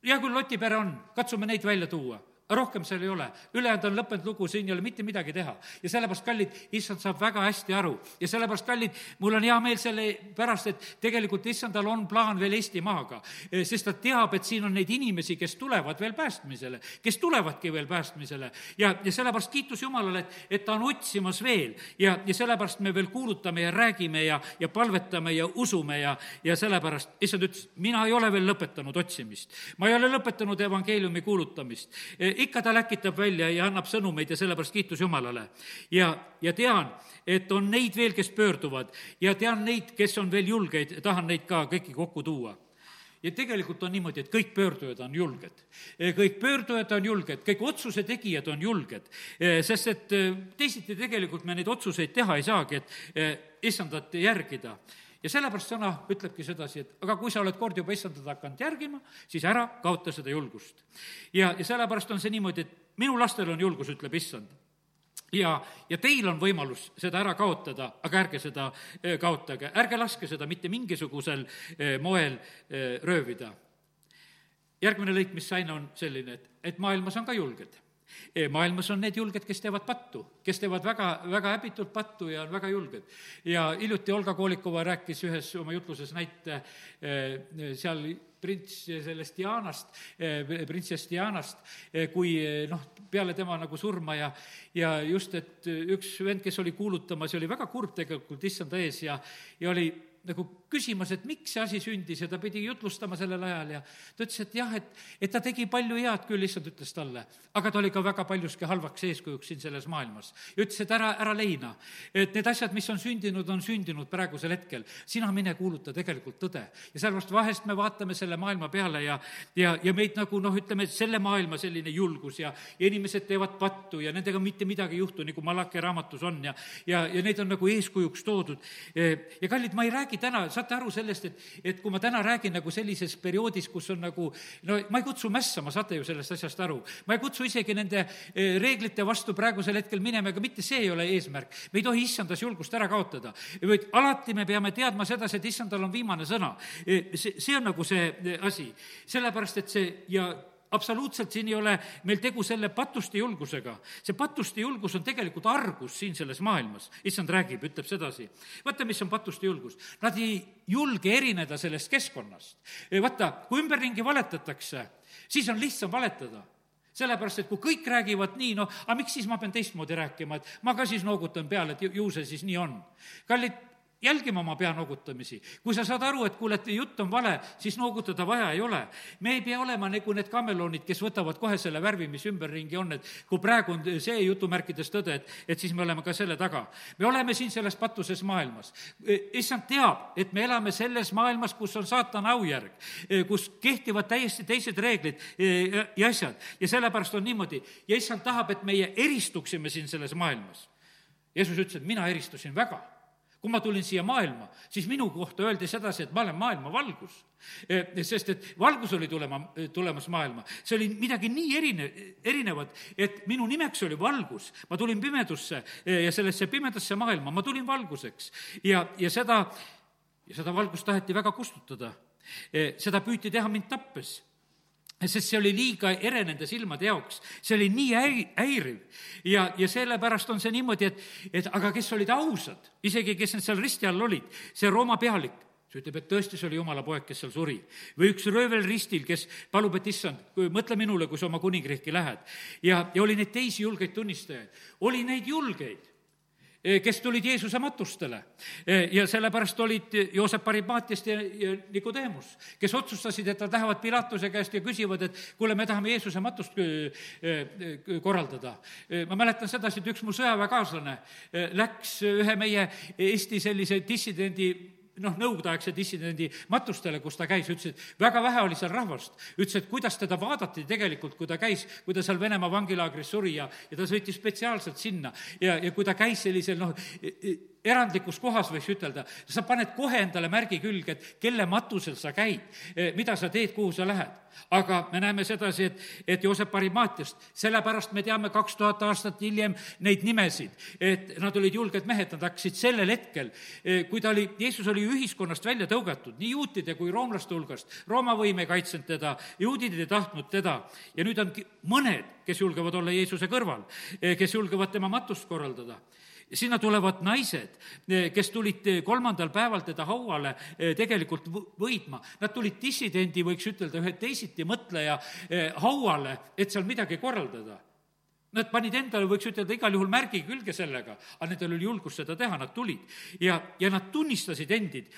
hea küll, Loti pere on, katsume neid välja tuua rohkem seal ei ole, ülejäänud on lõppenud lugu, siin ei ole mitte midagi teha. ja sellepärast, kallid, issand saab väga hästi aru. Ja sellepärast, kallid, mul on hea meel selle pärast, et tegelikult issandal on plaan veel Eestimaaga, eh, sest ta teab, et siin on neid inimesi, kes tulevad veel päästmisele, kes tulevadki veel päästmisele. Ja, ja sellepärast kiitus Jumalale, et, et ta on otsimas veel. Ja, ja sellepärast me veel kuulutame ja räägime ja, ja palvetame ja usume ja, ja sellepärast issand ütles, mina ei ole veel lõpetanud otsimist. ma ei ole lõpetanud evangeeliumi kuulutamist. Eh, ikka ta läkitab välja ja annab sõnumeid ja sellepärast kiitus Jumalale. ja, ja tean, et on neid veel, kes pöörduvad ja tean neid, kes on veel julgeid, tahan neid ka kõiki kokku tuua ja tegelikult on niimoodi, et kõik pöördujad on julged. kõik pöördujad on julged, kõik otsuse tegijad on julged, sest et teisiti tegelikult me neid otsuseid teha ei saagi, et issandat järgida ja sellepärast sõna ütlebki sedasi, et aga kui sa oled kord juba issandat hakanud järgima, siis ära kaota seda julgust. ja, ja sellepärast on see niimoodi, et minu lastel on julgus, ütleb issand ja, ja teil on võimalus seda ära kaotada, aga ärge seda eh, kaotage, ärge laske seda mitte mingisugusel eh, moel eh, röövida. järgmine lõik, mis sain, on selline, et, et maailmas on ka julged maailmas on need julged, kes teevad pattu, kes teevad väga, väga häbitult pattu ja on väga julged. ja hiljuti Olga Koolikova rääkis ühes oma jutluses näite seal prints sellest Dianast, printsess Dianast, kui noh, peale tema nagu surma ja, ja just, et üks vend, kes oli kuulutamas ja oli väga kurb tegelikult issanda ees ja, ja oli nagu küsimas, et miks see asi sündis ja ta pidi jutlustama sellel ajal ja ta ütles, et jah, et, et ta tegi palju head küll, issand ütles talle, aga ta oli ka väga paljuski halvaks eeskujuks siin selles maailmas. ja ütles, et ära, ära leina, et need asjad, mis on sündinud, on sündinud praegusel hetkel. sina mine kuuluta tegelikult tõde. ja sellepärast vahest me vaatame selle maailma peale ja, ja, ja meid nagu noh, ütleme, selle maailma selline julgus ja, ja inimesed teevad pattu ja nendega mitte midagi ei juhtu, nagu Malaki raamatus on ja, ja, ja neid on nagu eeskujuks toodud. ja kallid, ma ei räägi täna saate aru sellest, et, et kui ma täna räägin nagu sellises perioodis, kus on nagu no ma ei kutsu mässama, saate ju sellest asjast aru. ma ei kutsu isegi nende eh, reeglite vastu praegusel hetkel minema, ega mitte see ei ole eesmärk. me ei tohi issandas julgust ära kaotada, vaid alati me peame teadma sedasi, et issandal on viimane sõna. Eh, see, see on nagu see eh, asi. sellepärast, et see ja absoluutselt siin ei ole meil tegu selle patuste julgusega. see patuste julgus on tegelikult argus siin selles maailmas. issand räägib, ütleb sedasi. vaata, mis on patuste julgus. Nad ei julge erineda sellest keskkonnast. vaata, kui ümberringi valetatakse, siis on lihtsam valetada sellepärast, et kui kõik räägivad nii, noh, aga miks siis ma pean teistmoodi rääkima, et ma ka siis noogutan peale, et ju see siis nii on. kallid, jälgima oma pea noogutamisi. kui sa saad aru, et kuule, et jutt on vale, siis noogutada vaja ei ole. me ei pea olema nagu need kameloonid, kes võtavad kohe selle värvi, mis ümberringi on, et kui praegu on see jutumärkides tõde, et, et siis me oleme ka selle taga. me oleme siin selles patuses maailmas. E, issand teab, et me elame selles maailmas, kus on saatana aujärg, e, kus kehtivad täiesti teised reeglid e, ja asjad. ja sellepärast on niimoodi. ja issand tahab, et meie eristuksime siin selles maailmas. Jeesus ütles, et mina eristusin väga kui ma tulin siia maailma, siis minu kohta öeldi sedasi, et ma olen maailma valgus. Sest et valgus oli tulema, tulemas maailma. see oli midagi nii erine, erinevat, et minu nimeks oli valgus. ma tulin pimedusse ja sellesse pimedasse maailma, ma tulin valguseks. ja, ja seda, ja seda valgust taheti väga kustutada. E, seda püüti teha mind tappes sest see oli liiga ere nende silmade jaoks, see oli nii häi-, häiriv. ja, ja sellepärast on see niimoodi, et, et aga kes olid ausad, isegi kes need seal risti all olid, see Rooma pealik, see ütleb, et tõesti, see oli jumala poeg, kes seal suri. või üks röövel ristil, kes palub, et issand, mõtle minule, kui sa oma kuningriiki lähed. ja, ja oli neid teisi julgeid tunnistajaid, oli neid julgeid kes tulid Jeesuse matustele. Eh, ja sellepärast olid Joosep Arimaatiast ja, ja Nikodeemus, kes otsustasid, et nad lähevad Pilatuse käest ja küsivad, et kuule, me tahame Jeesuse matust eh, korraldada. ma mäletan sedasi, et üks mu sõjaväekaaslane läks ühe meie Eesti sellise dissidendi noh, nõukogudeaegse dissidendi matustele, kus ta käis, ütles, et väga vähe oli seal rahvast. ütles, et kuidas teda vaadati tegelikult, kui ta käis, kui ta seal Venemaa vangilaagris suri ja, ja ta sõitis spetsiaalselt sinna ja, ja kui ta käis sellisel noh, erandlikus kohas, võiks ütelda, sa paned kohe endale märgi külge, et kelle matusel sa käid, mida sa teed, kuhu sa lähed. Aga me näeme sedasi, et, et Joosep Arimaatiast, sellepärast me teame kaks tuhat aastat hiljem neid nimesid, et nad olid julged mehed, nad hakkasid sellel hetkel, kui ta oli, Jeesus oli ühiskonnast välja tõugatud, nii juutide kui roomlaste hulgast, Rooma võim ei kaitsnud teda, juudid ei tahtnud teda. Ja nüüd on mõned, kes julgevad olla Jeesuse kõrval, kes julgevad tema matust korraldada sinna tulevad naised, eh, kes tulid eh, kolmandal päeval teda hauale eh, tegelikult võidma. Nad tulid dissidendi, võiks ütelda, ühe teisitimõtleja hauale, et seal midagi korraldada Nad panid endale, võiks ütelda, igal juhul märgi külge sellega, aga nendel oli julgust seda teha, nad tulid ja, ja nad tunnistasid endid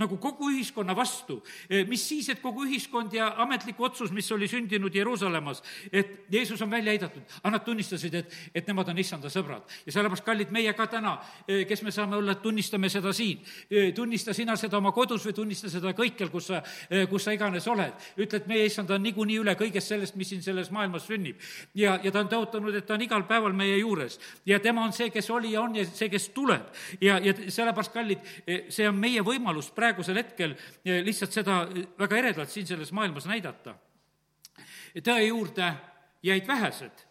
nagu kogu ühiskonna vastu. Eh, mis siis, et kogu ühiskond ja ametlik otsus, mis oli sündinud Jeruusalemmas, et Jeesus on välja heidetud, aga nad tunnistasid, et, et nemad on issanda sõbrad. ja sellepärast, kallid, meie ka täna, eh, kes me saame olla, tunnistame seda siin. Eh, tunnista sina seda oma kodus või tunnista seda kõikjal, kus sa, kus sa iganes oled. ütle, et meie issand on niikuinii üle kõigest sellest, mis siin selles maailmas sünnib. ja, ja ta on tõotanud, et ta on igal päeval meie juures ja tema on see, kes oli ja on ja see, kes tuleb. ja, ja sellepärast, kallid, see on meie võimalus praegusel hetkel eh, lihtsalt seda eh, väga eredalt siin selles maailmas näidata. tõe juurde jäid vähesed,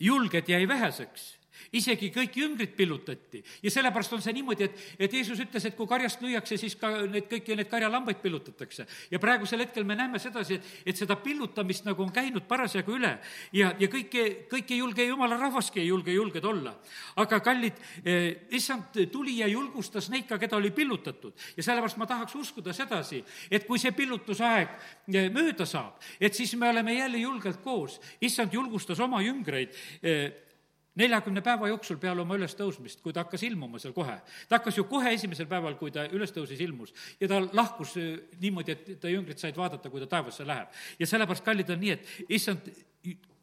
julged jäi väheseks isegi kõik jüngrid pillutati. ja sellepärast on see niimoodi, et, et Jeesus ütles, et kui karjast lüüakse, siis ka need, kõiki neid karjalambaid pillutatakse. ja praegusel hetkel me näeme sedasi, et, et seda pillutamist nagu on käinud parasjagu üle ja, ja kõike, kõik ei julge, jumala rahvaski ei julge julged olla. aga kallid eh,, issand tuli ja julgustas neid ka, keda oli pillutatud. ja sellepärast ma tahaks uskuda sedasi, et kui see pillutusaeg eh, mööda saab, et siis me oleme jälle julgelt koos. issand julgustas oma jüngreid eh, neljakümne päeva jooksul peale oma ülestõusmist, kui ta hakkas ilmuma seal kohe. ta hakkas ju kohe esimesel päeval, kui ta üles tõusis, ilmus. ja ta lahkus äh, niimoodi, et ta jüngrid said vaadata, kui ta taevasse läheb. ja sellepärast, kallid, on nii, et issand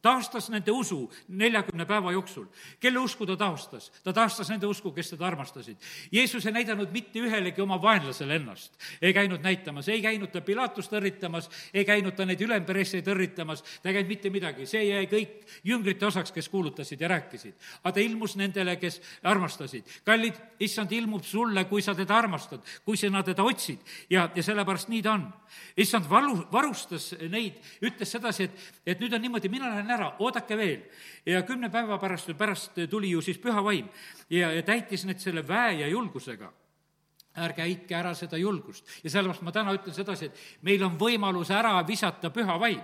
taastas nende usu neljakümne päeva jooksul. kelle usku ta taastas? ta taastas nende usku, kes teda armastasid. Jeesus ei näidanud mitte ühelegi oma vaenlasele ennast. ei käinud näitamas, ei käinud ta Pilatust õrritamas, ei käinud ta neid ülemperesseid õrritamas, ta ei käinud mitte midagi, see jäi kõik jüngrite osaks, kes kuulutasid ja rääkisid. aga ta ilmus nendele, kes armastasid. kallid, issand ilmub sulle, kui sa teda armastad, kui sina teda otsid ja, ja sellepärast nii ta on. issand valu, varustas neid, ütles sedasi, et, et nüüd on niimoodi, mina lähen ära, oodake veel. ja kümne päeva pärast, pärast tuli ju siis püha vaim ja, ja täitis need selle väe ja julgusega ärge heitke ära seda julgust. ja sellepärast ma täna ütlen sedasi, et meil on võimalus ära visata püha vaim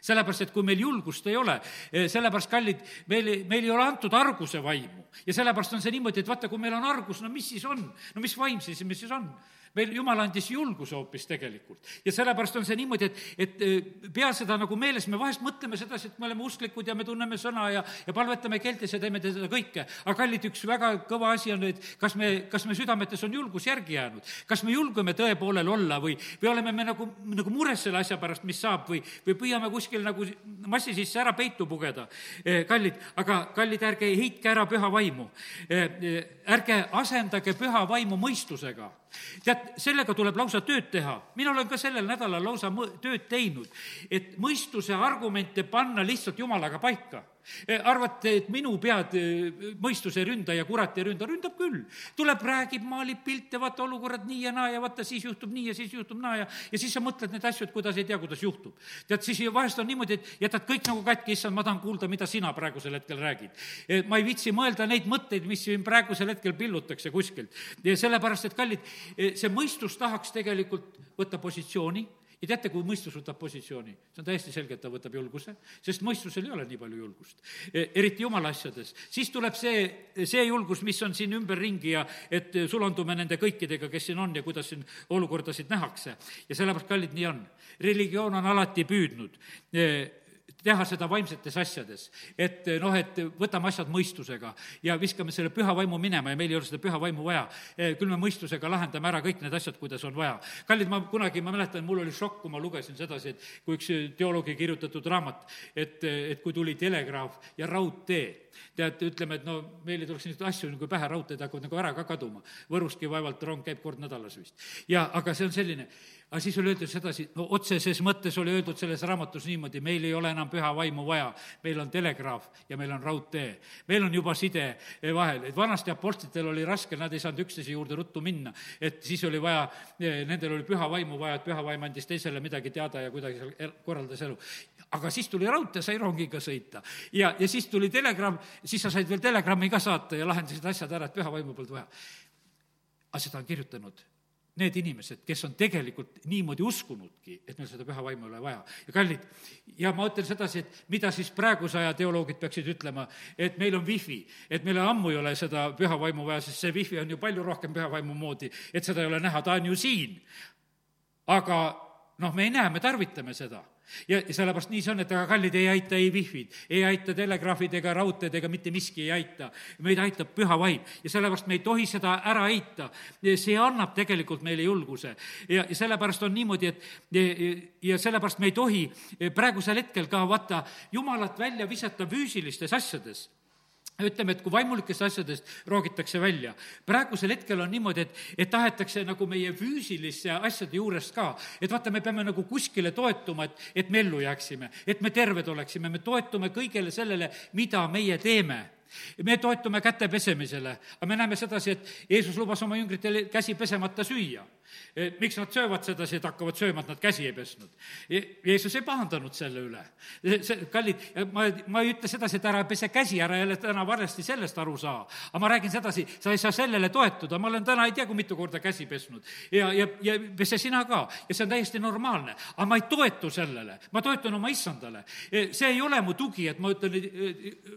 sellepärast, et kui meil julgust ei ole, eh, sellepärast, kallid, meil, meil ei ole antud arguse vaimu. ja sellepärast on see niimoodi, et vaata, kui meil on argus, no mis siis on? no mis vaim siis, mis siis on? Meil jumal andis julguse hoopis tegelikult. ja sellepärast on see niimoodi, et, et äh, pea seda nagu meeles, me vahest mõtleme sedasi, et me oleme usklikud ja me tunneme sõna ja, ja palvetame keeltes ja teeme seda kõike. aga kallid, üks väga kõva asi on, et kas me, kas me südametes on julgus järgi jäänud, kas me julgeme tõe poolel olla või, või oleme me nagu, nagu mures selle asja pärast, mis saab või, või püüame kuskil nagu massi sisse ära peitu pugeda. Äh, kallid, aga kallid, ärge heitke ära püha vaimu. Äh, ärge asendage püha vaimu mõistusega tead, sellega tuleb lausa tööd teha. mina olen ka sellel nädalal lausa mõ-, tööd teinud, et mõistuse argumente panna lihtsalt jumalaga paika arvate, et minu pead eh, mõistus ei ründa ja kurat ei ründa, ründab küll. tuleb, räägib, maalib pilte, vaata olukorrad nii ja naa ja vaata, siis juhtub nii ja siis juhtub naa ja, ja siis sa mõtled neid asju, et kuidas ei tea, kuidas juhtub. tead, siis vahest on niimoodi, et jätad kõik nagu katki, issand, ma tahan kuulda, mida sina praegusel hetkel räägid. Eh, ma ei viitsi mõelda neid mõtteid, mis siin praegusel hetkel pillutakse kuskilt. sellepärast, et kallid, see mõistus tahaks tegelikult võtta positsiooni ja teate, kui mõistus võtab positsiooni, see on täiesti selge, et ta võtab julguse, sest mõistusel ei ole nii palju julgust. E, eriti jumala asjades. siis tuleb see, see julgus, mis on siin ümberringi ja et sulandume nende kõikidega, kes siin on ja kuidas siin olukordasid nähakse. ja sellepärast, kallid, nii on. religioon on alati püüdnud e, teha seda vaimsetes asjades. et noh, et võtame asjad mõistusega ja viskame selle püha vaimu minema ja meil ei ole seda püha vaimu vaja. Eh, küll me mõistusega lahendame ära kõik need asjad, kuidas on vaja. kallid, ma kunagi, ma mäletan, mul oli šokk, kui ma lugesin sedasi, et kui üks teoloogi kirjutatud raamat, et, et kui tuli telegraaf ja raudtee, tead, ütleme, et no meil ei tuleks niisuguseid asju nagu pähe, raudteed hakkavad nagu ära ka kaduma. Võruski vaevalt rong käib kord nädalas vist. ja aga see on selline aga siis oli öeldud sedasi, no otseses mõttes oli öeldud selles raamatus niimoodi, meil ei ole enam püha vaimu vaja. meil on telegraaf ja meil on raudtee. meil on juba side vahel, et vanasti apostlitele oli raske, nad ei saanud üksteise juurde ruttu minna. et siis oli vaja, nendel oli püha vaimu vaja, et püha vaim andis teisele midagi teada ja kuidagi seal korraldas elu aga siis tuli raudtee, sai rongiga sõita. ja, ja siis tuli telegramm, siis sa said veel telegrammi ka saata ja lahendasid asjad ära, et püha vaimu polnud vaja. aga seda on kirjutanud need inimesed, kes on tegelikult niimoodi uskunudki, et meil seda püha vaimu ei ole vaja. ja kallid, ja ma ütlen sedasi, et mida siis praeguse aja teoloogid peaksid ütlema, et meil on wifi, et meil ammu ei ole seda püha vaimu vaja, sest see wifi on ju palju rohkem püha vaimu moodi, et seda ei ole näha, ta on ju siin. aga noh, me ei näe, me tarvitame seda ja, sellepärast nii see on, et aga kallid ei aita ei wifi'd, ei aita telegraafid ega raudteed ega mitte miski ei aita. meid aitab püha vaim ja sellepärast me ei tohi seda ära heita. see annab tegelikult meile julguse ja, ja sellepärast on niimoodi, et ja sellepärast me ei tohi praegusel hetkel ka vaata Jumalat välja visata füüsilistes asjades ütleme, et kui vaimulikest asjadest roogitakse välja. praegusel hetkel on niimoodi, et, et tahetakse nagu meie füüsiliste asjade juurest ka, et vaata, me peame nagu kuskile toetuma, et, et me ellu jääksime, et me terved oleksime, me toetume kõigele sellele, mida meie teeme. Me toetume käte pesemisele, aga me näeme sedasi, et Jeesus lubas oma jüngritel käsi pesemata süüa miks nad söövad sedasi, et hakkavad sööma, et nad käsi ei pesnud? Jeesus ei pahandanud selle üle. Eh, see, kallid, ma, ma ei ütle sedasi, et ära pese käsi, ära jälle täna valesti sellest aru saa. aga ma räägin sedasi, sa ei saa sellele toetuda, ma olen täna ei tea, kui mitu korda käsi pesnud. ja, ja, ja pese sina ka ja see on täiesti normaalne. aga ma ei toetu sellele, ma toetun oma issandale. Eh, see ei ole mu tugi, et ma ütlen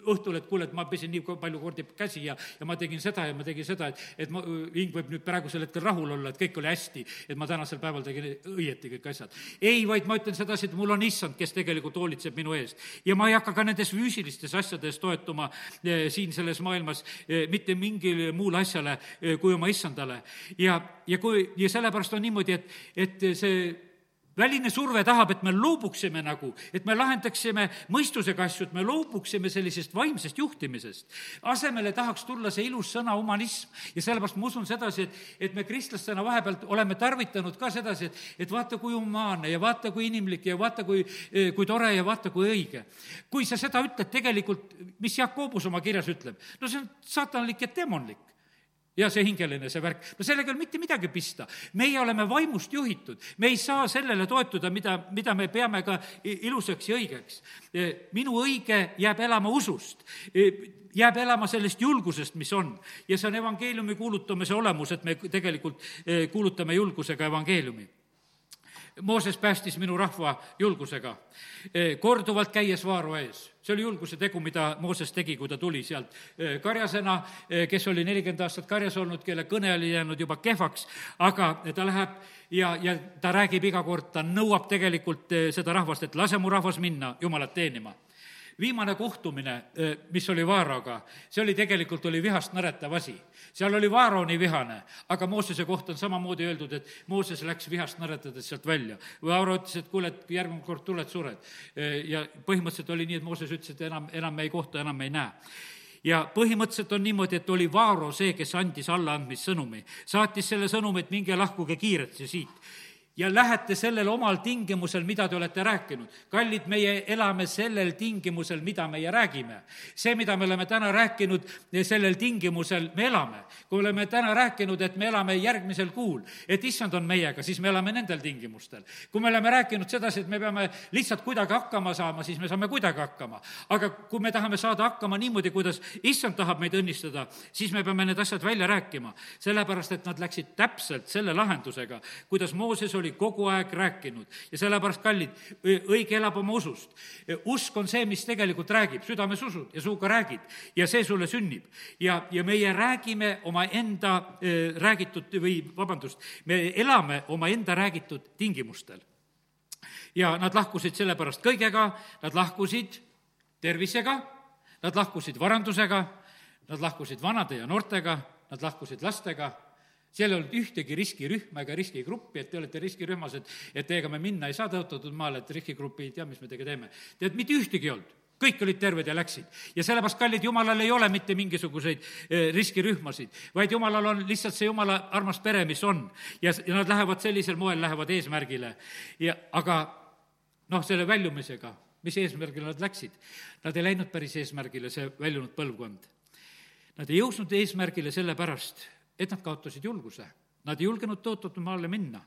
õhtul, et kuule, et ma pesin nii palju kordi käsi ja, ja ma tegin seda ja ma tegin seda, et, et ma, hing võib nüüd praegusel hetkel rahul olla, et kõik oli hästi hästi, et ma tänasel päeval tegin õieti kõik asjad. ei, vaid ma ütlen sedasi, et mul on issand, kes tegelikult hoolitseb minu eest. ja ma ei hakka ka nendes füüsilistes asjades toetuma eh, siin selles maailmas eh, mitte mingile muule asjale eh, kui oma issandale. ja, ja kui, ja sellepärast on niimoodi, et, et see väline surve tahab, et me loobuksime nagu, et me lahendaksime mõistusega asju, et me loobuksime sellisest vaimsest juhtimisest. asemele tahaks tulla see ilus sõna humanism ja sellepärast ma usun sedasi, et, et me kristlastena vahepeal oleme tarvitanud ka sedasi, et, et vaata, kui humaanne ja vaata, kui inimlik ja vaata, kui, kui tore ja vaata, kui õige. kui sa seda ütled tegelikult, mis Jaak Koobus oma kirjas ütleb, no see on saatanlik ja demonlik ja see hingeline, see värk, no sellega ei ole mitte midagi pista. meie oleme vaimust juhitud, me ei saa sellele toetuda, mida, mida me peame ka ilusaks ja õigeks. E, minu õige jääb elama usust, e, jääb elama sellest julgusest, mis on. ja see on evangeeliumi kuulutamise olemus, et me tegelikult e, kuulutame julgusega evangeeliumi Mooses päästis minu rahva julgusega, korduvalt käies Vaaro ees. see oli julguse tegu, mida Mooses tegi, kui ta tuli sealt karjasena, kes oli nelikümmend aastat karjas olnud, kelle kõne oli jäänud juba kehvaks, aga ta läheb ja, ja ta räägib iga kord, ta nõuab tegelikult seda rahvast, et lase mu rahvas minna Jumalat teenima viimane kohtumine, mis oli Vaaroga, see oli tegelikult, oli vihast nõretav asi. seal oli Vaaro nii vihane, aga Moosese kohta on samamoodi öeldud, et Mooses läks vihast nõretades sealt välja. Vaaro ütles, et kuule, et järgmine kord tuled, sured. ja põhimõtteliselt oli nii, et Mooses ütles, et enam, enam me ei kohta, enam me ei näe ja põhimõtteliselt on niimoodi, et oli Vaaro see, kes andis allaandmissõnumi. saatis selle sõnumi, et minge lahkuge kiiresti siit ja lähete sellel omal tingimusel, mida te olete rääkinud. kallid, meie elame sellel tingimusel, mida meie räägime. see, mida me oleme täna rääkinud, sellel tingimusel me elame. kui me oleme täna rääkinud, et me elame järgmisel kuul, et issand on meiega, siis me elame nendel tingimustel. kui me oleme rääkinud sedasi, et me peame lihtsalt kuidagi hakkama saama, siis me saame kuidagi hakkama. aga kui me tahame saada hakkama niimoodi, kuidas issand tahab meid õnnistada, siis me peame need asjad välja rääkima. sellepärast, et nad läksid täpselt selle lahendusega, kuidas Mooses oli oli kogu aeg rääkinud ja sellepärast, kallid, õige elab oma usust. usk on see, mis tegelikult räägib, südames usud ja suuga räägid ja see sulle sünnib. ja, ja meie räägime omaenda räägitud või vabandust, me elame omaenda räägitud tingimustel. ja nad lahkusid sellepärast kõigega, nad lahkusid tervisega, nad lahkusid varandusega, nad lahkusid vanade ja noortega, nad lahkusid lastega seal ei olnud ühtegi riskirühma ega riskigruppi, et te olete riskirühmas, et, et teiega me minna ei saa tõotatud maale, et riskigrupi ei tea, mis me teiega teeme. tead, mitte ühtegi ei olnud kõik olid terved ja läksid. ja sellepärast, kallid, jumalal ei ole mitte mingisuguseid eh, riskirühmasid, vaid jumalal on lihtsalt see jumala armas pere, mis on. ja, ja nad lähevad sellisel moel, lähevad eesmärgile. ja aga noh, selle väljumisega mis eesmärgile nad läksid. Nad ei läinud päris eesmärgile, see väljunud põlvkond. Nad ei jõudnud eesmärgile sellepärast, et nad kaotasid julguse. Nad ei julgenud tõotatud maale minna.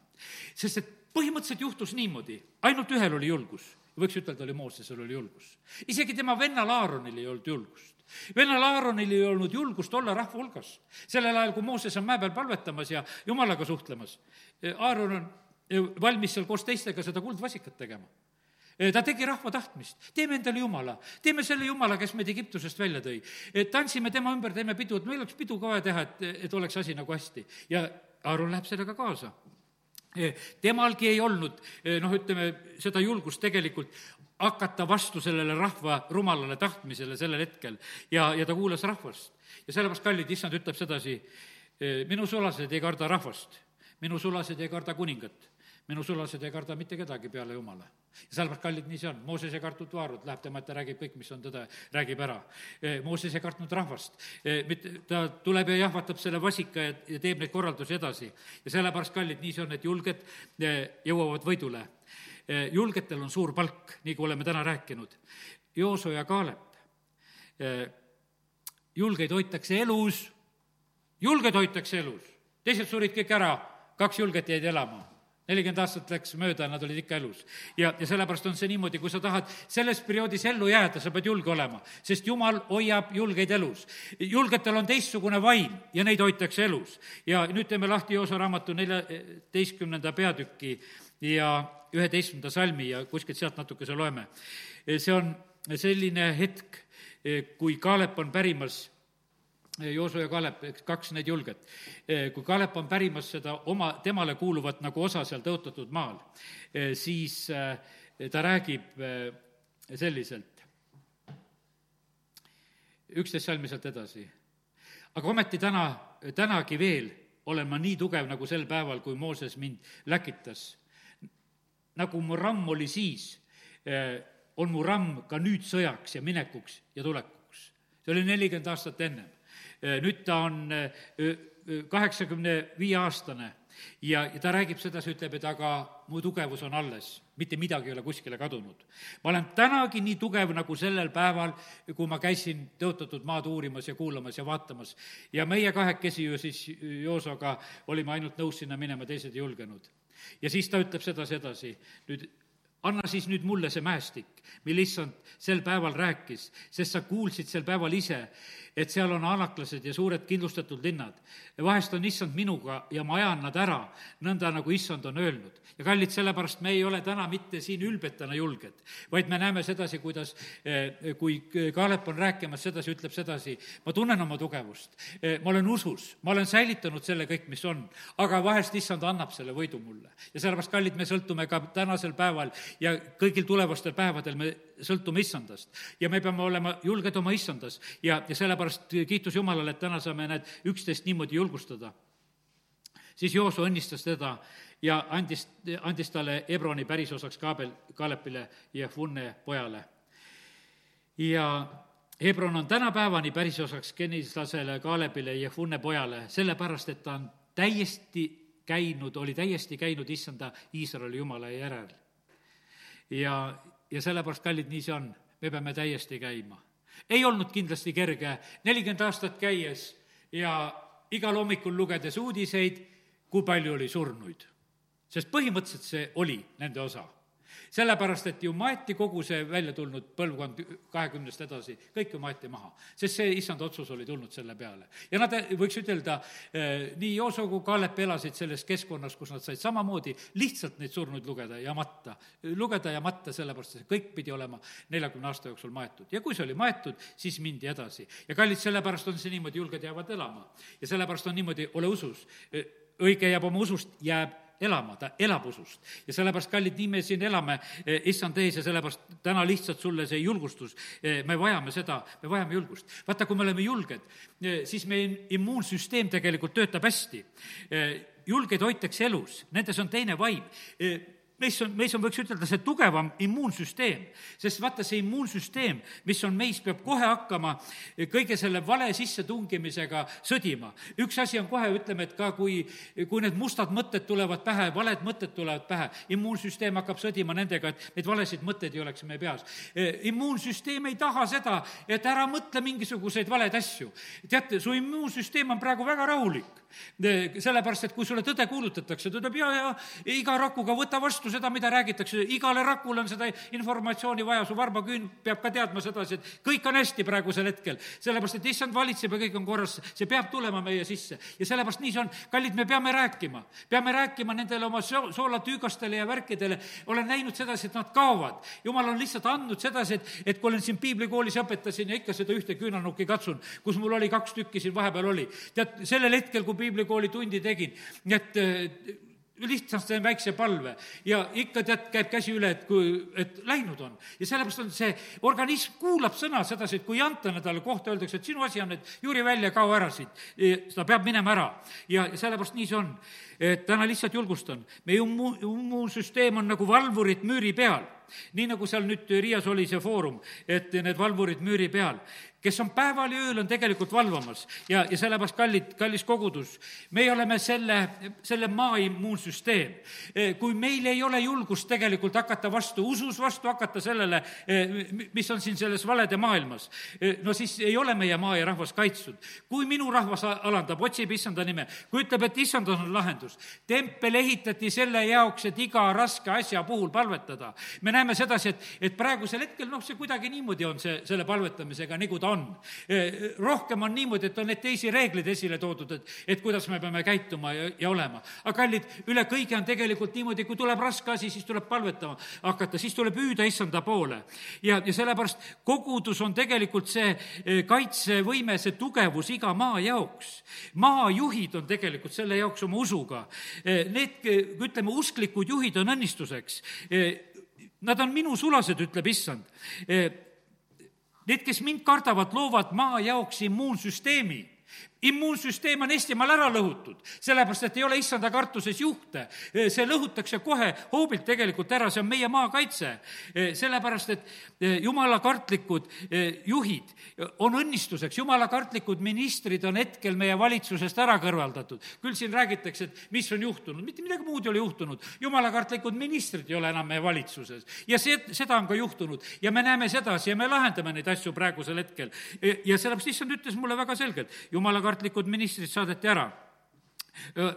sest et põhimõtteliselt juhtus niimoodi, ainult ühel oli julgus. võiks ütelda, oli Moosesel oli julgus. isegi tema vennal Aaronil ei olnud julgust vennal Aaronil ei olnud julgust olla rahva hulgas. sellel ajal, kui Mooses on mäe peal palvetamas ja jumalaga suhtlemas, Aaron on valmis seal koos teistega seda kuldvasikat tegema ta tegi rahva tahtmist, teeme endale jumala, teeme selle jumala, kes meid Egiptusest välja tõi. tantsime tema ümber, teeme pidu, et meil oleks pidu ka vaja teha, et, et oleks asi nagu hästi. ja Aaron läheb sellega kaasa. temalgi ei olnud noh, ütleme, seda julgust tegelikult hakata vastu sellele rahva rumalale tahtmisele sellel hetkel ja, ja ta kuulas rahvast. ja sellepärast, kallid, issand ütleb sedasi, minu sulased ei karda rahvast, minu sulased ei karda kuningat minu sulased ei karda mitte kedagi peale Jumala. sellepärast, kallid, nii see on, Mooses ei kartnud vaarut, läheb tema ette, räägib kõik, mis on tõde, räägib ära. E, Mooses ei kartnud rahvast, e, mitte, ta tuleb ja jahvatab selle vasika ja, ja teeb neid korraldusi edasi. ja sellepärast, kallid, nii see on, et julged e, jõuavad võidule. julgetel on suur palk, nii kui oleme täna rääkinud. Jooso ja Kaalep, julgeid hoitakse elus, julged hoitakse elus, teised surid kõik ära, kaks julget jäid elama nelikümmend aastat läks mööda ja nad olid ikka elus. ja, ja sellepärast on see niimoodi, kui sa tahad selles perioodis ellu jääda, sa pead julge olema, sest jumal hoiab julgeid elus. julgetel on teistsugune vaim ja neid hoitakse elus. ja nüüd teeme lahti Joosa raamatu neljateistkümnenda peatüki ja üheteistkümnenda salmi ja kuskilt sealt natukese loeme. see on selline hetk, kui Kaalep on pärimas Jooso ja Kalep, kaks need julget. kui Kalep on pärimas seda oma, temale kuuluvat nagu osa seal tõotatud maal, siis eh, ta räägib eh, selliselt, üksteist salmi sealt edasi. aga ometi täna, tänagi veel olen ma nii tugev nagu sel päeval, kui Mooses mind läkitas. nagu mu ramm oli siis, eh, on mu ramm ka nüüd sõjaks ja minekuks ja tulekuks. see oli nelikümmend aastat ennem nüüd ta on äh, äh, kaheksakümne viie aastane ja, ja ta räägib sedasi, ütleb, et aga mu tugevus on alles, mitte midagi ei ole kuskile kadunud. ma olen tänagi nii tugev nagu sellel päeval, kui ma käisin tõotatud maad uurimas ja kuulamas ja vaatamas. ja meie kahekesi ju siis Joosoga olime ainult nõus sinna minema, teised ei julgenud. ja siis ta ütleb sedasi edasi, nüüd anna siis nüüd mulle see mäestik, mille issand sel päeval rääkis, sest sa kuulsid sel päeval ise, et seal on anaklased ja suured kindlustatud linnad. vahest on issand minuga ja ma ajan nad ära, nõnda nagu issand on öelnud. ja kallid, sellepärast me ei ole täna mitte siin ülbetena julged, vaid me näeme sedasi, kuidas eh, kui Kaalep on rääkimas sedasi, ütleb sedasi, ma tunnen oma tugevust, eh, ma olen usus, ma olen säilitanud selle kõik, mis on, aga vahest issand annab selle võidu mulle. ja sellepärast, kallid, me sõltume ka tänasel päeval ja kõigil tulevastel päevadel me sõltume issandast. ja me peame olema julged oma issandas ja, ja sellepärast kiitus Jumalale, et täna saame need üksteist niimoodi julgustada. siis Jooso õnnistas teda ja andis, andis talle Hebroni pärisosaks Kaabel, Kaalepile ja Funne pojale. ja Hebron on tänapäevani pärisosaks Kenislasele, Kaalepile ja Funne pojale, sellepärast et ta on täiesti käinud, oli täiesti käinud issanda Iisraeli jumala järel. ja, ja sellepärast, kallid, nii see on, me peame täiesti käima. ei olnud kindlasti kerge nelikümmend aastat käies ja igal hommikul lugedes uudiseid, kui palju oli surnuid. sest põhimõtteliselt see oli nende osa sellepärast, et ju maeti kogu see välja tulnud põlvkond kahekümnest edasi, kõik ju maeti maha. sest see issand otsus oli tulnud selle peale. ja nad, võiks ütelda, eh, nii Jooso kui Kaalep elasid selles keskkonnas, kus nad said samamoodi lihtsalt neid surnuid lugeda ja matta. lugeda ja matta, sellepärast et kõik pidi olema neljakümne aasta jooksul maetud. ja kui see oli maetud, siis mindi edasi. ja kallid, sellepärast on see niimoodi, julged jäävad elama. ja sellepärast on niimoodi, ole usus. õige jääb oma usust, jääb elama, ta elab usust. ja sellepärast, kallid, nii me siin elame, eh, issand ees ja sellepärast täna lihtsalt sulle see julgustus, eh, me vajame seda, me vajame julgust. vaata, kui me oleme julged, eh, siis meie immuunsüsteem tegelikult töötab hästi. julgeid hoitakse elus, nendes on teine vaim meis on, meis on, võiks ütelda, see tugevam immuunsüsteem, sest vaata, see immuunsüsteem, mis on meis, peab kohe hakkama kõige selle vale sissetungimisega sõdima. üks asi on kohe, ütleme, et ka kui, kui need mustad mõtted tulevad pähe, valed mõtted tulevad pähe, immuunsüsteem hakkab sõdima nendega, et neid valesid mõtteid ei oleks meie peas. immuunsüsteem ei taha seda, et ära mõtle mingisuguseid valeid asju. teate, su immuunsüsteem on praegu väga rahulik sellepärast, et kui sulle tõde kuulutatakse, ta ütleb ja, ja iga rakuga võta vastu seda, mida räägitakse, igale rakule on seda informatsiooni vaja, su varbaküün peab ka teadma sedasi, et kõik on hästi praegusel hetkel. sellepärast, et issand valitseb ja kõik on korras, see peab tulema meie sisse. ja sellepärast nii see on, kallid, me peame rääkima, peame rääkima nendele oma soo-, soolatüügastele ja värkidele, olen näinud sedasi, et nad kaovad. jumal on lihtsalt andnud sedasi, et, et kui olen siin piiblikoolis õpetasin ja ikka seda ühte küünanukki katsun, kus mul oli kaks tükki siin vahepeal oli. tead, sellel hetkel, kui piiblikooli tundi tegin, et lihtsalt teen väikse palve ja ikka tead, käib käsi üle, et kui, et läinud on. ja sellepärast on see, organism kuulab sõna sedasi, et kui ei anta talle kohta, öeldakse, et sinu asi on, et Jüri välja, kao ära siit. ta peab minema ära ja sellepärast nii see on. täna lihtsalt julgustan, meie immu-, immuunsüsteem on nagu valvurid müüri peal. Nii nagu seal nüüd Riias oli see foorum, et need valvurid müüri peal kes on päeval ja ööl, on tegelikult valvamas ja, ja sellepärast kallid, kallis kogudus, meie oleme selle, selle maa immuunsüsteem. E, kui meil ei ole julgust tegelikult hakata vastu, usus vastu hakata sellele, e, mis on siin selles valede maailmas, e, no siis ei ole meie maa ja rahvas kaitstud. kui minu rahvas alandab, otsib issanda nime, kui ütleb, et issand on lahendus, tempel ehitati selle jaoks, et iga raske asja puhul palvetada. me näeme sedasi, et, et praegusel hetkel noh, see kuidagi niimoodi on see, selle palvetamisega, nagu ta on. Eh, rohkem on niimoodi, et on need teisi reegleid esile toodud, et, et kuidas me peame käituma ja, ja olema. aga kallid, üle kõige on tegelikult niimoodi, kui tuleb raske asi, siis tuleb palvetama hakata, siis tuleb hüüda issanda poole. ja, ja sellepärast kogudus on tegelikult see eh, kaitsevõime, see tugevus iga maa jaoks. maajuhid on tegelikult selle jaoks oma usuga. Eh, need, ütleme, usklikud juhid on õnnistuseks Nad on minu sulased, ütleb issand. Need, kes mind kardavad, loovad maa jaoks immuunsüsteemi immuunsüsteem on Eestimaal ära lõhutud, sellepärast et ei ole issanda kartuses juhte. see lõhutakse kohe hoobilt tegelikult ära, see on meie maakaitse. sellepärast, et jumalakartlikud juhid on õnnistuseks, jumalakartlikud ministrid on hetkel meie valitsusest ära kõrvaldatud. küll siin räägitakse, et mis on juhtunud, mitte midagi muud ei ole juhtunud, jumalakartlikud ministrid ei ole enam meie valitsuses. ja see, seda on ka juhtunud ja me näeme sedasi ja me lahendame neid asju praegusel hetkel. ja sellepärast issand ütles mulle väga selgelt, jumalakartlikud kartlikud ministrid saadeti ära.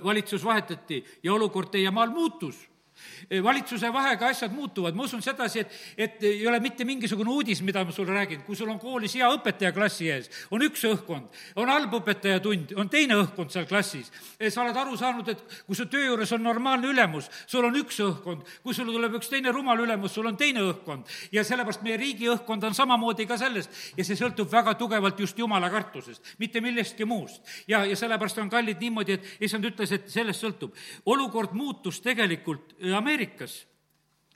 valitsus vahetati ja olukord teie maal muutus valitsuse vahega asjad muutuvad, ma usun sedasi, et, et ei ole mitte mingisugune uudis, mida ma sulle räägin, kui sul on koolis hea õpetaja klassi ees, on üks õhkkond, on halb õpetaja tund, on teine õhkkond seal klassis. sa oled aru saanud, et kui su töö juures on normaalne ülemus, sul on üks õhkkond, kui sul tuleb üks teine rumal ülemus, sul on teine õhkkond. ja sellepärast meie riigi õhkkond on samamoodi ka sellest ja see sõltub väga tugevalt just jumala kartusest, mitte millestki muust. ja, ja sellepärast on kallid niimoodi, et issand ütles, et sellest sõltub. olukord muutus tegelikult Ameerikas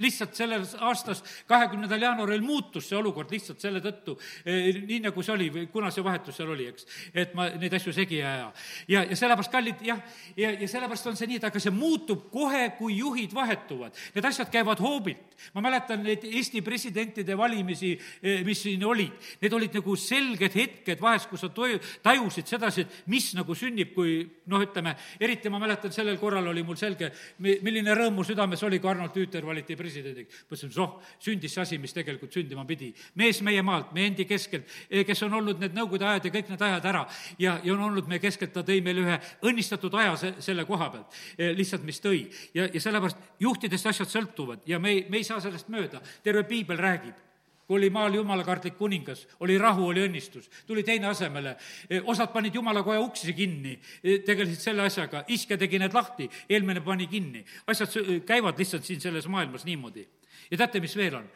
lihtsalt selles aastas, kahekümnendal jaanuaril muutus see olukord lihtsalt selle tõttu, eh, nii nagu see oli või kuna see vahetus seal oli, eks, et ma neid asju segi ei aja. ja, ja sellepärast, kallid, jah, ja, ja sellepärast on see nii, et aga see muutub kohe, kui juhid vahetuvad. Need asjad käivad hoobilt. Ma mäletan neid Eesti presidentide valimisi, eh, mis siin olid, need olid nagu selged hetked vahest, kus sa toju, tajusid sedasi, et mis nagu sünnib, kui noh, ütleme, eriti ma mäletan, sellel korral oli mul selge, milline rõõm mu südames oli, kui Arnold Tüüter valiti presidendiks. mõtlesin, oh, sündis see asi, mis tegelikult sündima pidi. mees meie maalt, meie endi keskelt, eh, kes on olnud need nõukogude ajad ja kõik need ajad ära ja, ja on olnud meie keskelt, ta tõi meile ühe õnnistatud aja se-, selle koha pealt, eh, lihtsalt mis tõi. ja, ja sellepärast juhtidest asjad sõltuvad ja me ei, me ei saa sellest mööda, terve piibel räägib kui oli maal jumalakartlik kuningas, oli rahu, oli õnnistus, tuli teine asemele. Eh, osad panid jumalakoja uksi kinni, eh, tegelesid selle asjaga, iske tegi need lahti, eelmine pani kinni. asjad käivad lihtsalt siin selles maailmas niimoodi. ja teate, mis veel on?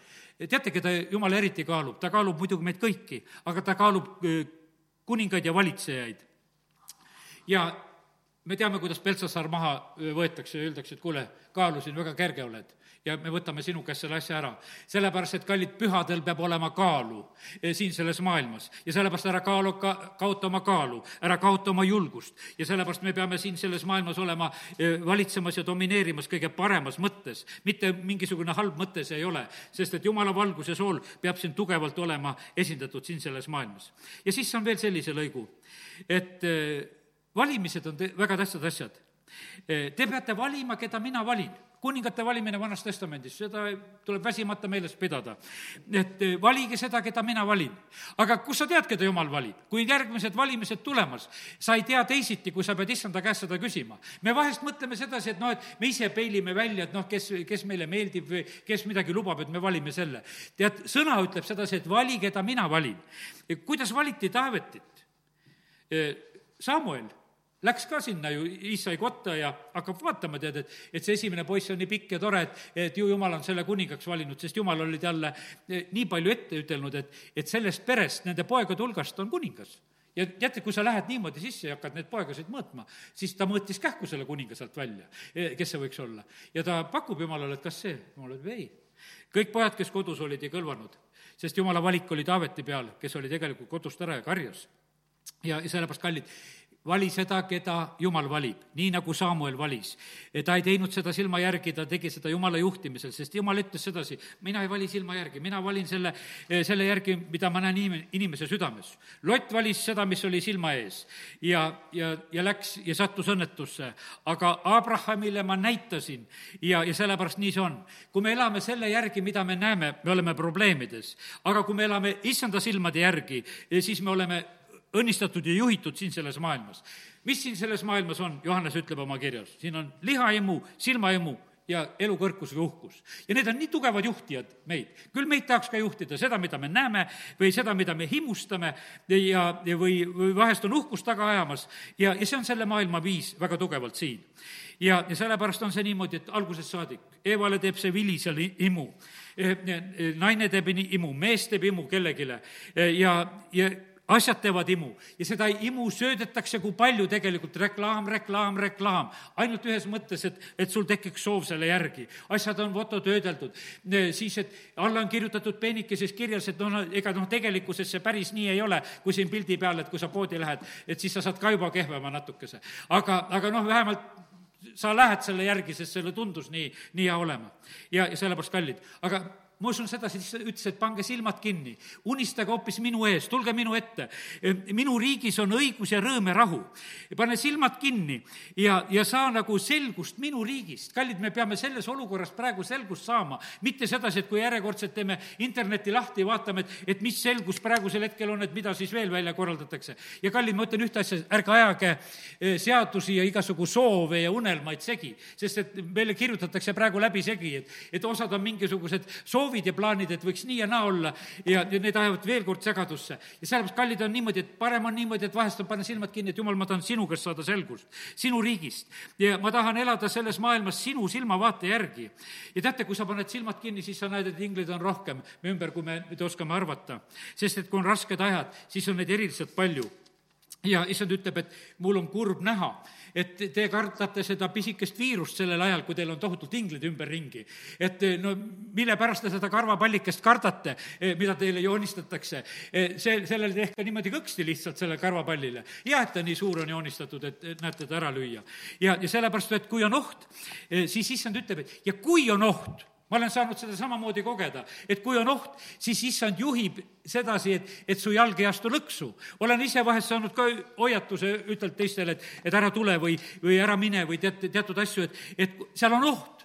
teate, keda jumal eriti kaalub? ta kaalub muidugi meid kõiki, aga ta kaalub kuningaid ja valitsejaid. ja me teame, kuidas Peltsasaar maha võetakse ja öeldakse, et kuule, kaalusin, väga kerge oled ja me võtame sinu käest selle asja ära. sellepärast, et kallid, pühadel peab olema kaalu eh, siin selles maailmas ja sellepärast ära kaalu, ka-, kaota oma kaalu, ära kaota oma julgust. ja sellepärast me peame siin selles maailmas olema eh, valitsemas ja domineerimas kõige paremas mõttes, mitte mingisugune halb mõte see ei ole, sest et jumala valgus ja sool peab siin tugevalt olema esindatud siin selles maailmas. ja siis on veel sellise lõigu, et eh, valimised on te-, väga tähtsad asjad. Te peate valima, keda mina valin kuningate valimine Vanas Testamendis, seda tuleb väsimata meeles pidada. et eh, valige seda, keda mina valin. aga kust sa tead, keda jumal valib? kui järgmised valimised tulemas, sa ei tea teisiti, kui sa pead issanda käest seda küsima. me vahest mõtleme sedasi, et noh, et me ise peilime välja, et noh, kes, kes meile meeldib või kes midagi lubab, et me valime selle. tead, sõna ütleb sedasi, et vali, keda mina valin. kuidas valiti Taavetit? Eh, Samuel Läks ka sinna ju Iisai kotta ja hakkab vaatama, tead, et, et see esimene poiss on nii pikk ja tore, et, et ju jumal on selle kuningaks valinud, sest jumal oli talle eh, nii palju ette ütelnud, et, et sellest perest, nende poegade hulgast on kuningas ja teate, kui sa lähed niimoodi sisse ja hakkad neid poegasid mõõtma, siis ta mõõtis kähku selle kuninga sealt välja, eh, kes see võiks olla. ja ta pakub jumalale, et kas see, jumal ütleb ei. kõik pojad, kes kodus olid, ei kõlvanud, sest jumala valik oli Taaveti peal, kes oli tegelikult kodust ära ja karjas ja, ja sellepärast, kallid, vali seda, keda Jumal valib, nii nagu Samuel valis. ta ei teinud seda silma järgi, ta tegi seda Jumala juhtimisel, sest Jumal ütles sedasi, mina ei vali silma järgi, mina valin selle, selle järgi, mida ma näen inim-, inimese südames. Lott valis seda, mis oli silma ees ja, ja, ja läks ja sattus õnnetusse. aga Abrahamile ma näitasin ja, ja sellepärast nii see on. kui me elame selle järgi, mida me näeme, me oleme probleemides. aga kui me elame issanda silmade järgi, siis me oleme õnnistatud ja juhitud siin selles maailmas. mis siin selles maailmas on, Johannes ütleb oma kirjas, siin on lihahimu, silmahimu ja elukõrkus või uhkus. ja need on nii tugevad juhtijad meid. küll meid tahaks ka juhtida seda, mida me näeme või seda, mida me himustame ja, ja või, või vahest on uhkust taga ajamas ja, ja see on selle maailma viis väga tugevalt siin. ja, ja sellepärast on see niimoodi, et algusest saadik Eevale teeb see vili seal imu, eh, eh, naine teeb imu, mees teeb imu kellelegi ja, ja asjad teevad imu ja seda imu söödetakse kui palju tegelikult, reklaam, reklaam, reklaam. ainult ühes mõttes, et, et sul tekiks soov selle järgi. asjad on fototöödeldud, siis, et alla on kirjutatud peenikeses kirjas, et noh, ega noh, tegelikkuses see päris nii ei ole, kui siin pildi peal, et kui sa poodi lähed, et siis sa saad ka juba kehvema natukese. aga, aga noh, vähemalt sa lähed selle järgi, sest selle tundus nii, nii hea olema. ja, ja sellepärast kallid, aga usun sedasi, siis ütles, et pange silmad kinni, unistage hoopis minu ees, tulge minu ette. minu riigis on õigus ja rõõm ja rahu. pane silmad kinni ja, ja saa nagu selgust minu riigist. kallid, me peame selles olukorras praegu selgust saama, mitte sedasi, et kui järjekordselt teeme interneti lahti vaatame, et, et mis selgus praegusel hetkel on, et mida siis veel välja korraldatakse. ja kallid, ma ütlen ühte asja, ärge ajage eh, seadusi ja igasugu soove ja unelmaid segi, sest et meile kirjutatakse praegu läbisegi, et, et osad on mingisugused soovid, soovid ja plaanid, et võiks nii ja naa olla ja, need ajavad veel kord segadusse. ja sellepärast, kallid, on niimoodi, et parem on niimoodi, et vahest on panna silmad kinni, et jumal, ma tahan sinu käest saada selgust, sinu riigist. ja ma tahan elada selles maailmas sinu silmavaate järgi. ja teate, kui sa paned silmad kinni, siis sa näed, et ingleid on rohkem me ümber, kui me nüüd oskame arvata. sest et kui on rasked ajad, siis on neid eriliselt palju ja issand ütleb, et mul on kurb näha, et te kardate seda pisikest viirust sellel ajal, kui teil on tohutult inglid ümberringi. et no mille pärast te seda karvapallikest kardate, eh, mida teile joonistatakse? Eh, see, sellele tehke niimoodi kõksti lihtsalt, sellele karvapallile. hea, et ta nii suur on joonistatud, et näete, ta ära lüüa. ja, ja sellepärast, et kui on oht, eh, siis issand ütleb, et ja kui on oht, ma olen saanud seda samamoodi kogeda, et kui on oht, siis issand juhib sedasi, et, et su jalg ei astu lõksu. olen ise vahest saanud ka hoiatuse, ütelnud teistele, et, et ära tule või, või ära mine või tead, teatud asju, et, et seal on oht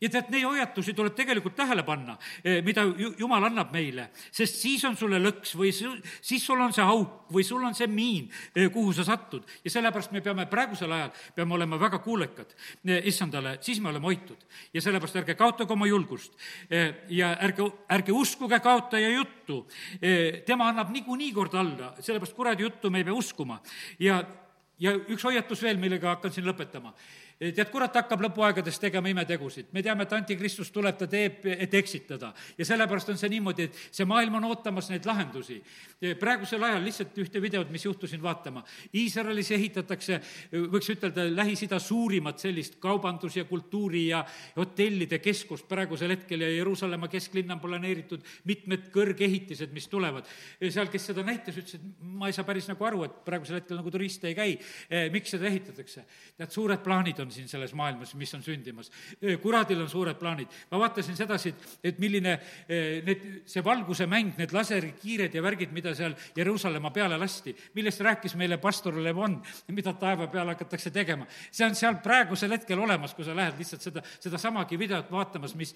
ja tead, neid hoiatusi tuleb tegelikult tähele panna, eh, mida Jumal annab meile, sest siis on sulle lõks või siis sul on see auk või sul on see miin, eh, kuhu sa satud. ja sellepärast me peame praegusel ajal, peame olema väga kuulekad eh, issandale, siis me oleme hoitud. ja sellepärast ärge kaotage oma julgust ja ärge, ärge uskuge kaotaja juttu. tema annab niikuinii kord alla, sellepärast kuradi juttu me ei pea uskuma. ja, ja üks hoiatus veel, millega hakkan siin lõpetama tead, kurat hakkab lõpuaegades tegema imetegusid, me teame, et antikristus tuleb, ta teeb, et eksitada. ja sellepärast on see niimoodi, et see maailm on ootamas neid lahendusi. praegusel ajal lihtsalt ühte videot, mis juhtusin vaatama, Iisraelis ehitatakse, võiks ütelda, Lähis-Ida suurimat sellist kaubandus- ja kultuuri- ja hotellide keskust praegusel hetkel ja Jeruusalemma kesklinna on planeeritud mitmed kõrgehitised, mis tulevad. seal, kes seda näitas, ütles, et ma ei saa päris nagu aru, et praegusel hetkel nagu turiste ei käi, miks seda ehitatakse. tead, suured plaanid on siin selles maailmas, mis on sündimas. kuradil on suured plaanid. ma vaatasin sedasi, et, et milline need, see valguse mäng, need laserikiired ja värgid, mida seal Jeruusalemma peale lasti, millest rääkis meile pastor Le Bon, mida taeva peal hakatakse tegema. see on seal praegusel hetkel olemas, kui sa lähed lihtsalt seda, sedasamagi videot vaatamas, mis,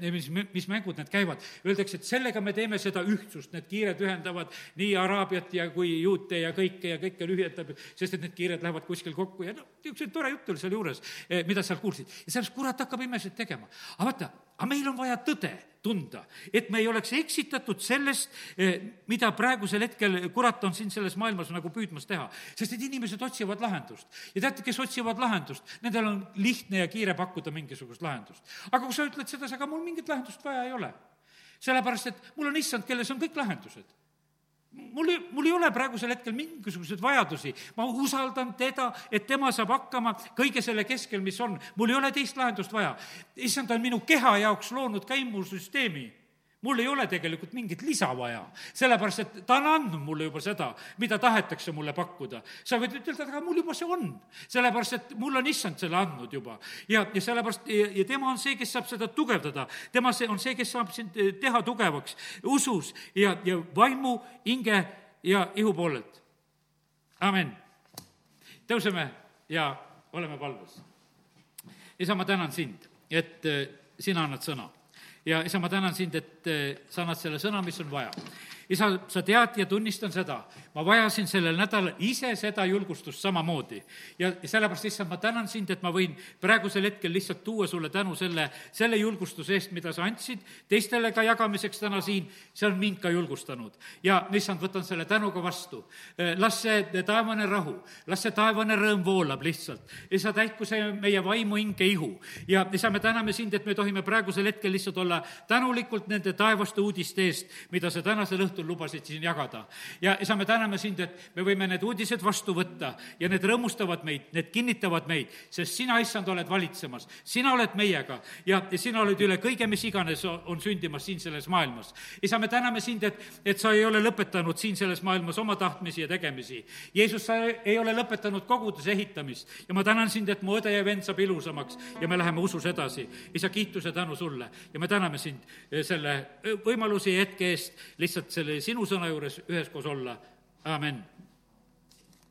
mis, mis mängud need käivad. Öeldakse, et sellega me teeme seda ühtsust, need kiired ühendavad nii Araabiat ja kui juute ja kõike ja kõike ühendab, sest et need kiired lähevad kuskil kokku ja noh, niisugune tore jutt oli sealjuures, mida seal kuulsid. ja sellest kurat hakkab imesid tegema. aga vaata, aga meil on vaja tõde tunda, et me ei oleks eksitatud sellest, mida praegusel hetkel kurat on siin selles maailmas nagu püüdmas teha. sest et inimesed otsivad lahendust. ja teate, kes otsivad lahendust, nendel on lihtne ja kiire pakkuda mingisugust lahendust. aga kui sa ütled sedasi, aga mul mingit lahendust vaja ei ole, sellepärast et mul on issand, kelles on kõik lahendused mul ei, mul ei ole praegusel hetkel mingisuguseid vajadusi, ma usaldan teda, et tema saab hakkama kõige selle keskel, mis on. mul ei ole teist lahendust vaja. issand on minu keha jaoks loonud ka immuunsüsteemi mul ei ole tegelikult mingit lisa vaja, sellepärast et ta on andnud mulle juba seda, mida tahetakse mulle pakkuda. sa võid ütelda, aga mul juba see on, sellepärast et mul on issand selle andnud juba. ja, ja sellepärast, ja tema on see, kes saab seda tugevdada, tema see on see, kes saab sind teha tugevaks usus ja, ja vaimu, hinge ja ihu poolelt. amin. tõuseme ja oleme palves. isa, ma tänan sind, et sina annad sõna ja isa, ma tänan sind, et eh, sa annad selle sõna, mis on vaja. Isa, sa tead ja tunnistan seda, ma vajasin sellel nädalal ise seda julgustust samamoodi. ja sellepärast, issand, ma tänan sind, et ma võin praegusel hetkel lihtsalt tuua sulle tänu selle, selle julgustuse eest, mida sa andsid teistele ka jagamiseks täna siin, see on mind ka julgustanud. ja issand, võtan selle tänuga vastu. Eh, las see taevane rahu, las see taevane rõõm voolab lihtsalt. isa, täitku see meie vaimu, hinge, ihu. ja isa, me täname sind, et me tohime praegusel hetkel lihtsalt olla tänulikult nende taevaste uudiste eest, mida sa tänasel õhtul lubasid siin jagada. ja isa, me täname sind, et me võime need uudised vastu võtta ja need rõõmustavad meid, need kinnitavad meid, sest sina, issand, oled valitsemas, sina oled meiega ja, sina oled üle kõige, mis iganes on sündimas siin selles maailmas. isa, me täname sind, et, et sa ei ole lõpetanud siin selles maailmas oma tahtmisi ja tegemisi. Jeesus, sa ei ole lõpetanud koguduse ehitamist ja ma tänan sind, et mu õde ja vend saab ilusamaks ja me läheme usus edasi. isa, kiituse tänu sulle ja me täname sind selle võimaluse ja hetke eest lihtsalt selle sinu sõna juures üheskoos olla, amin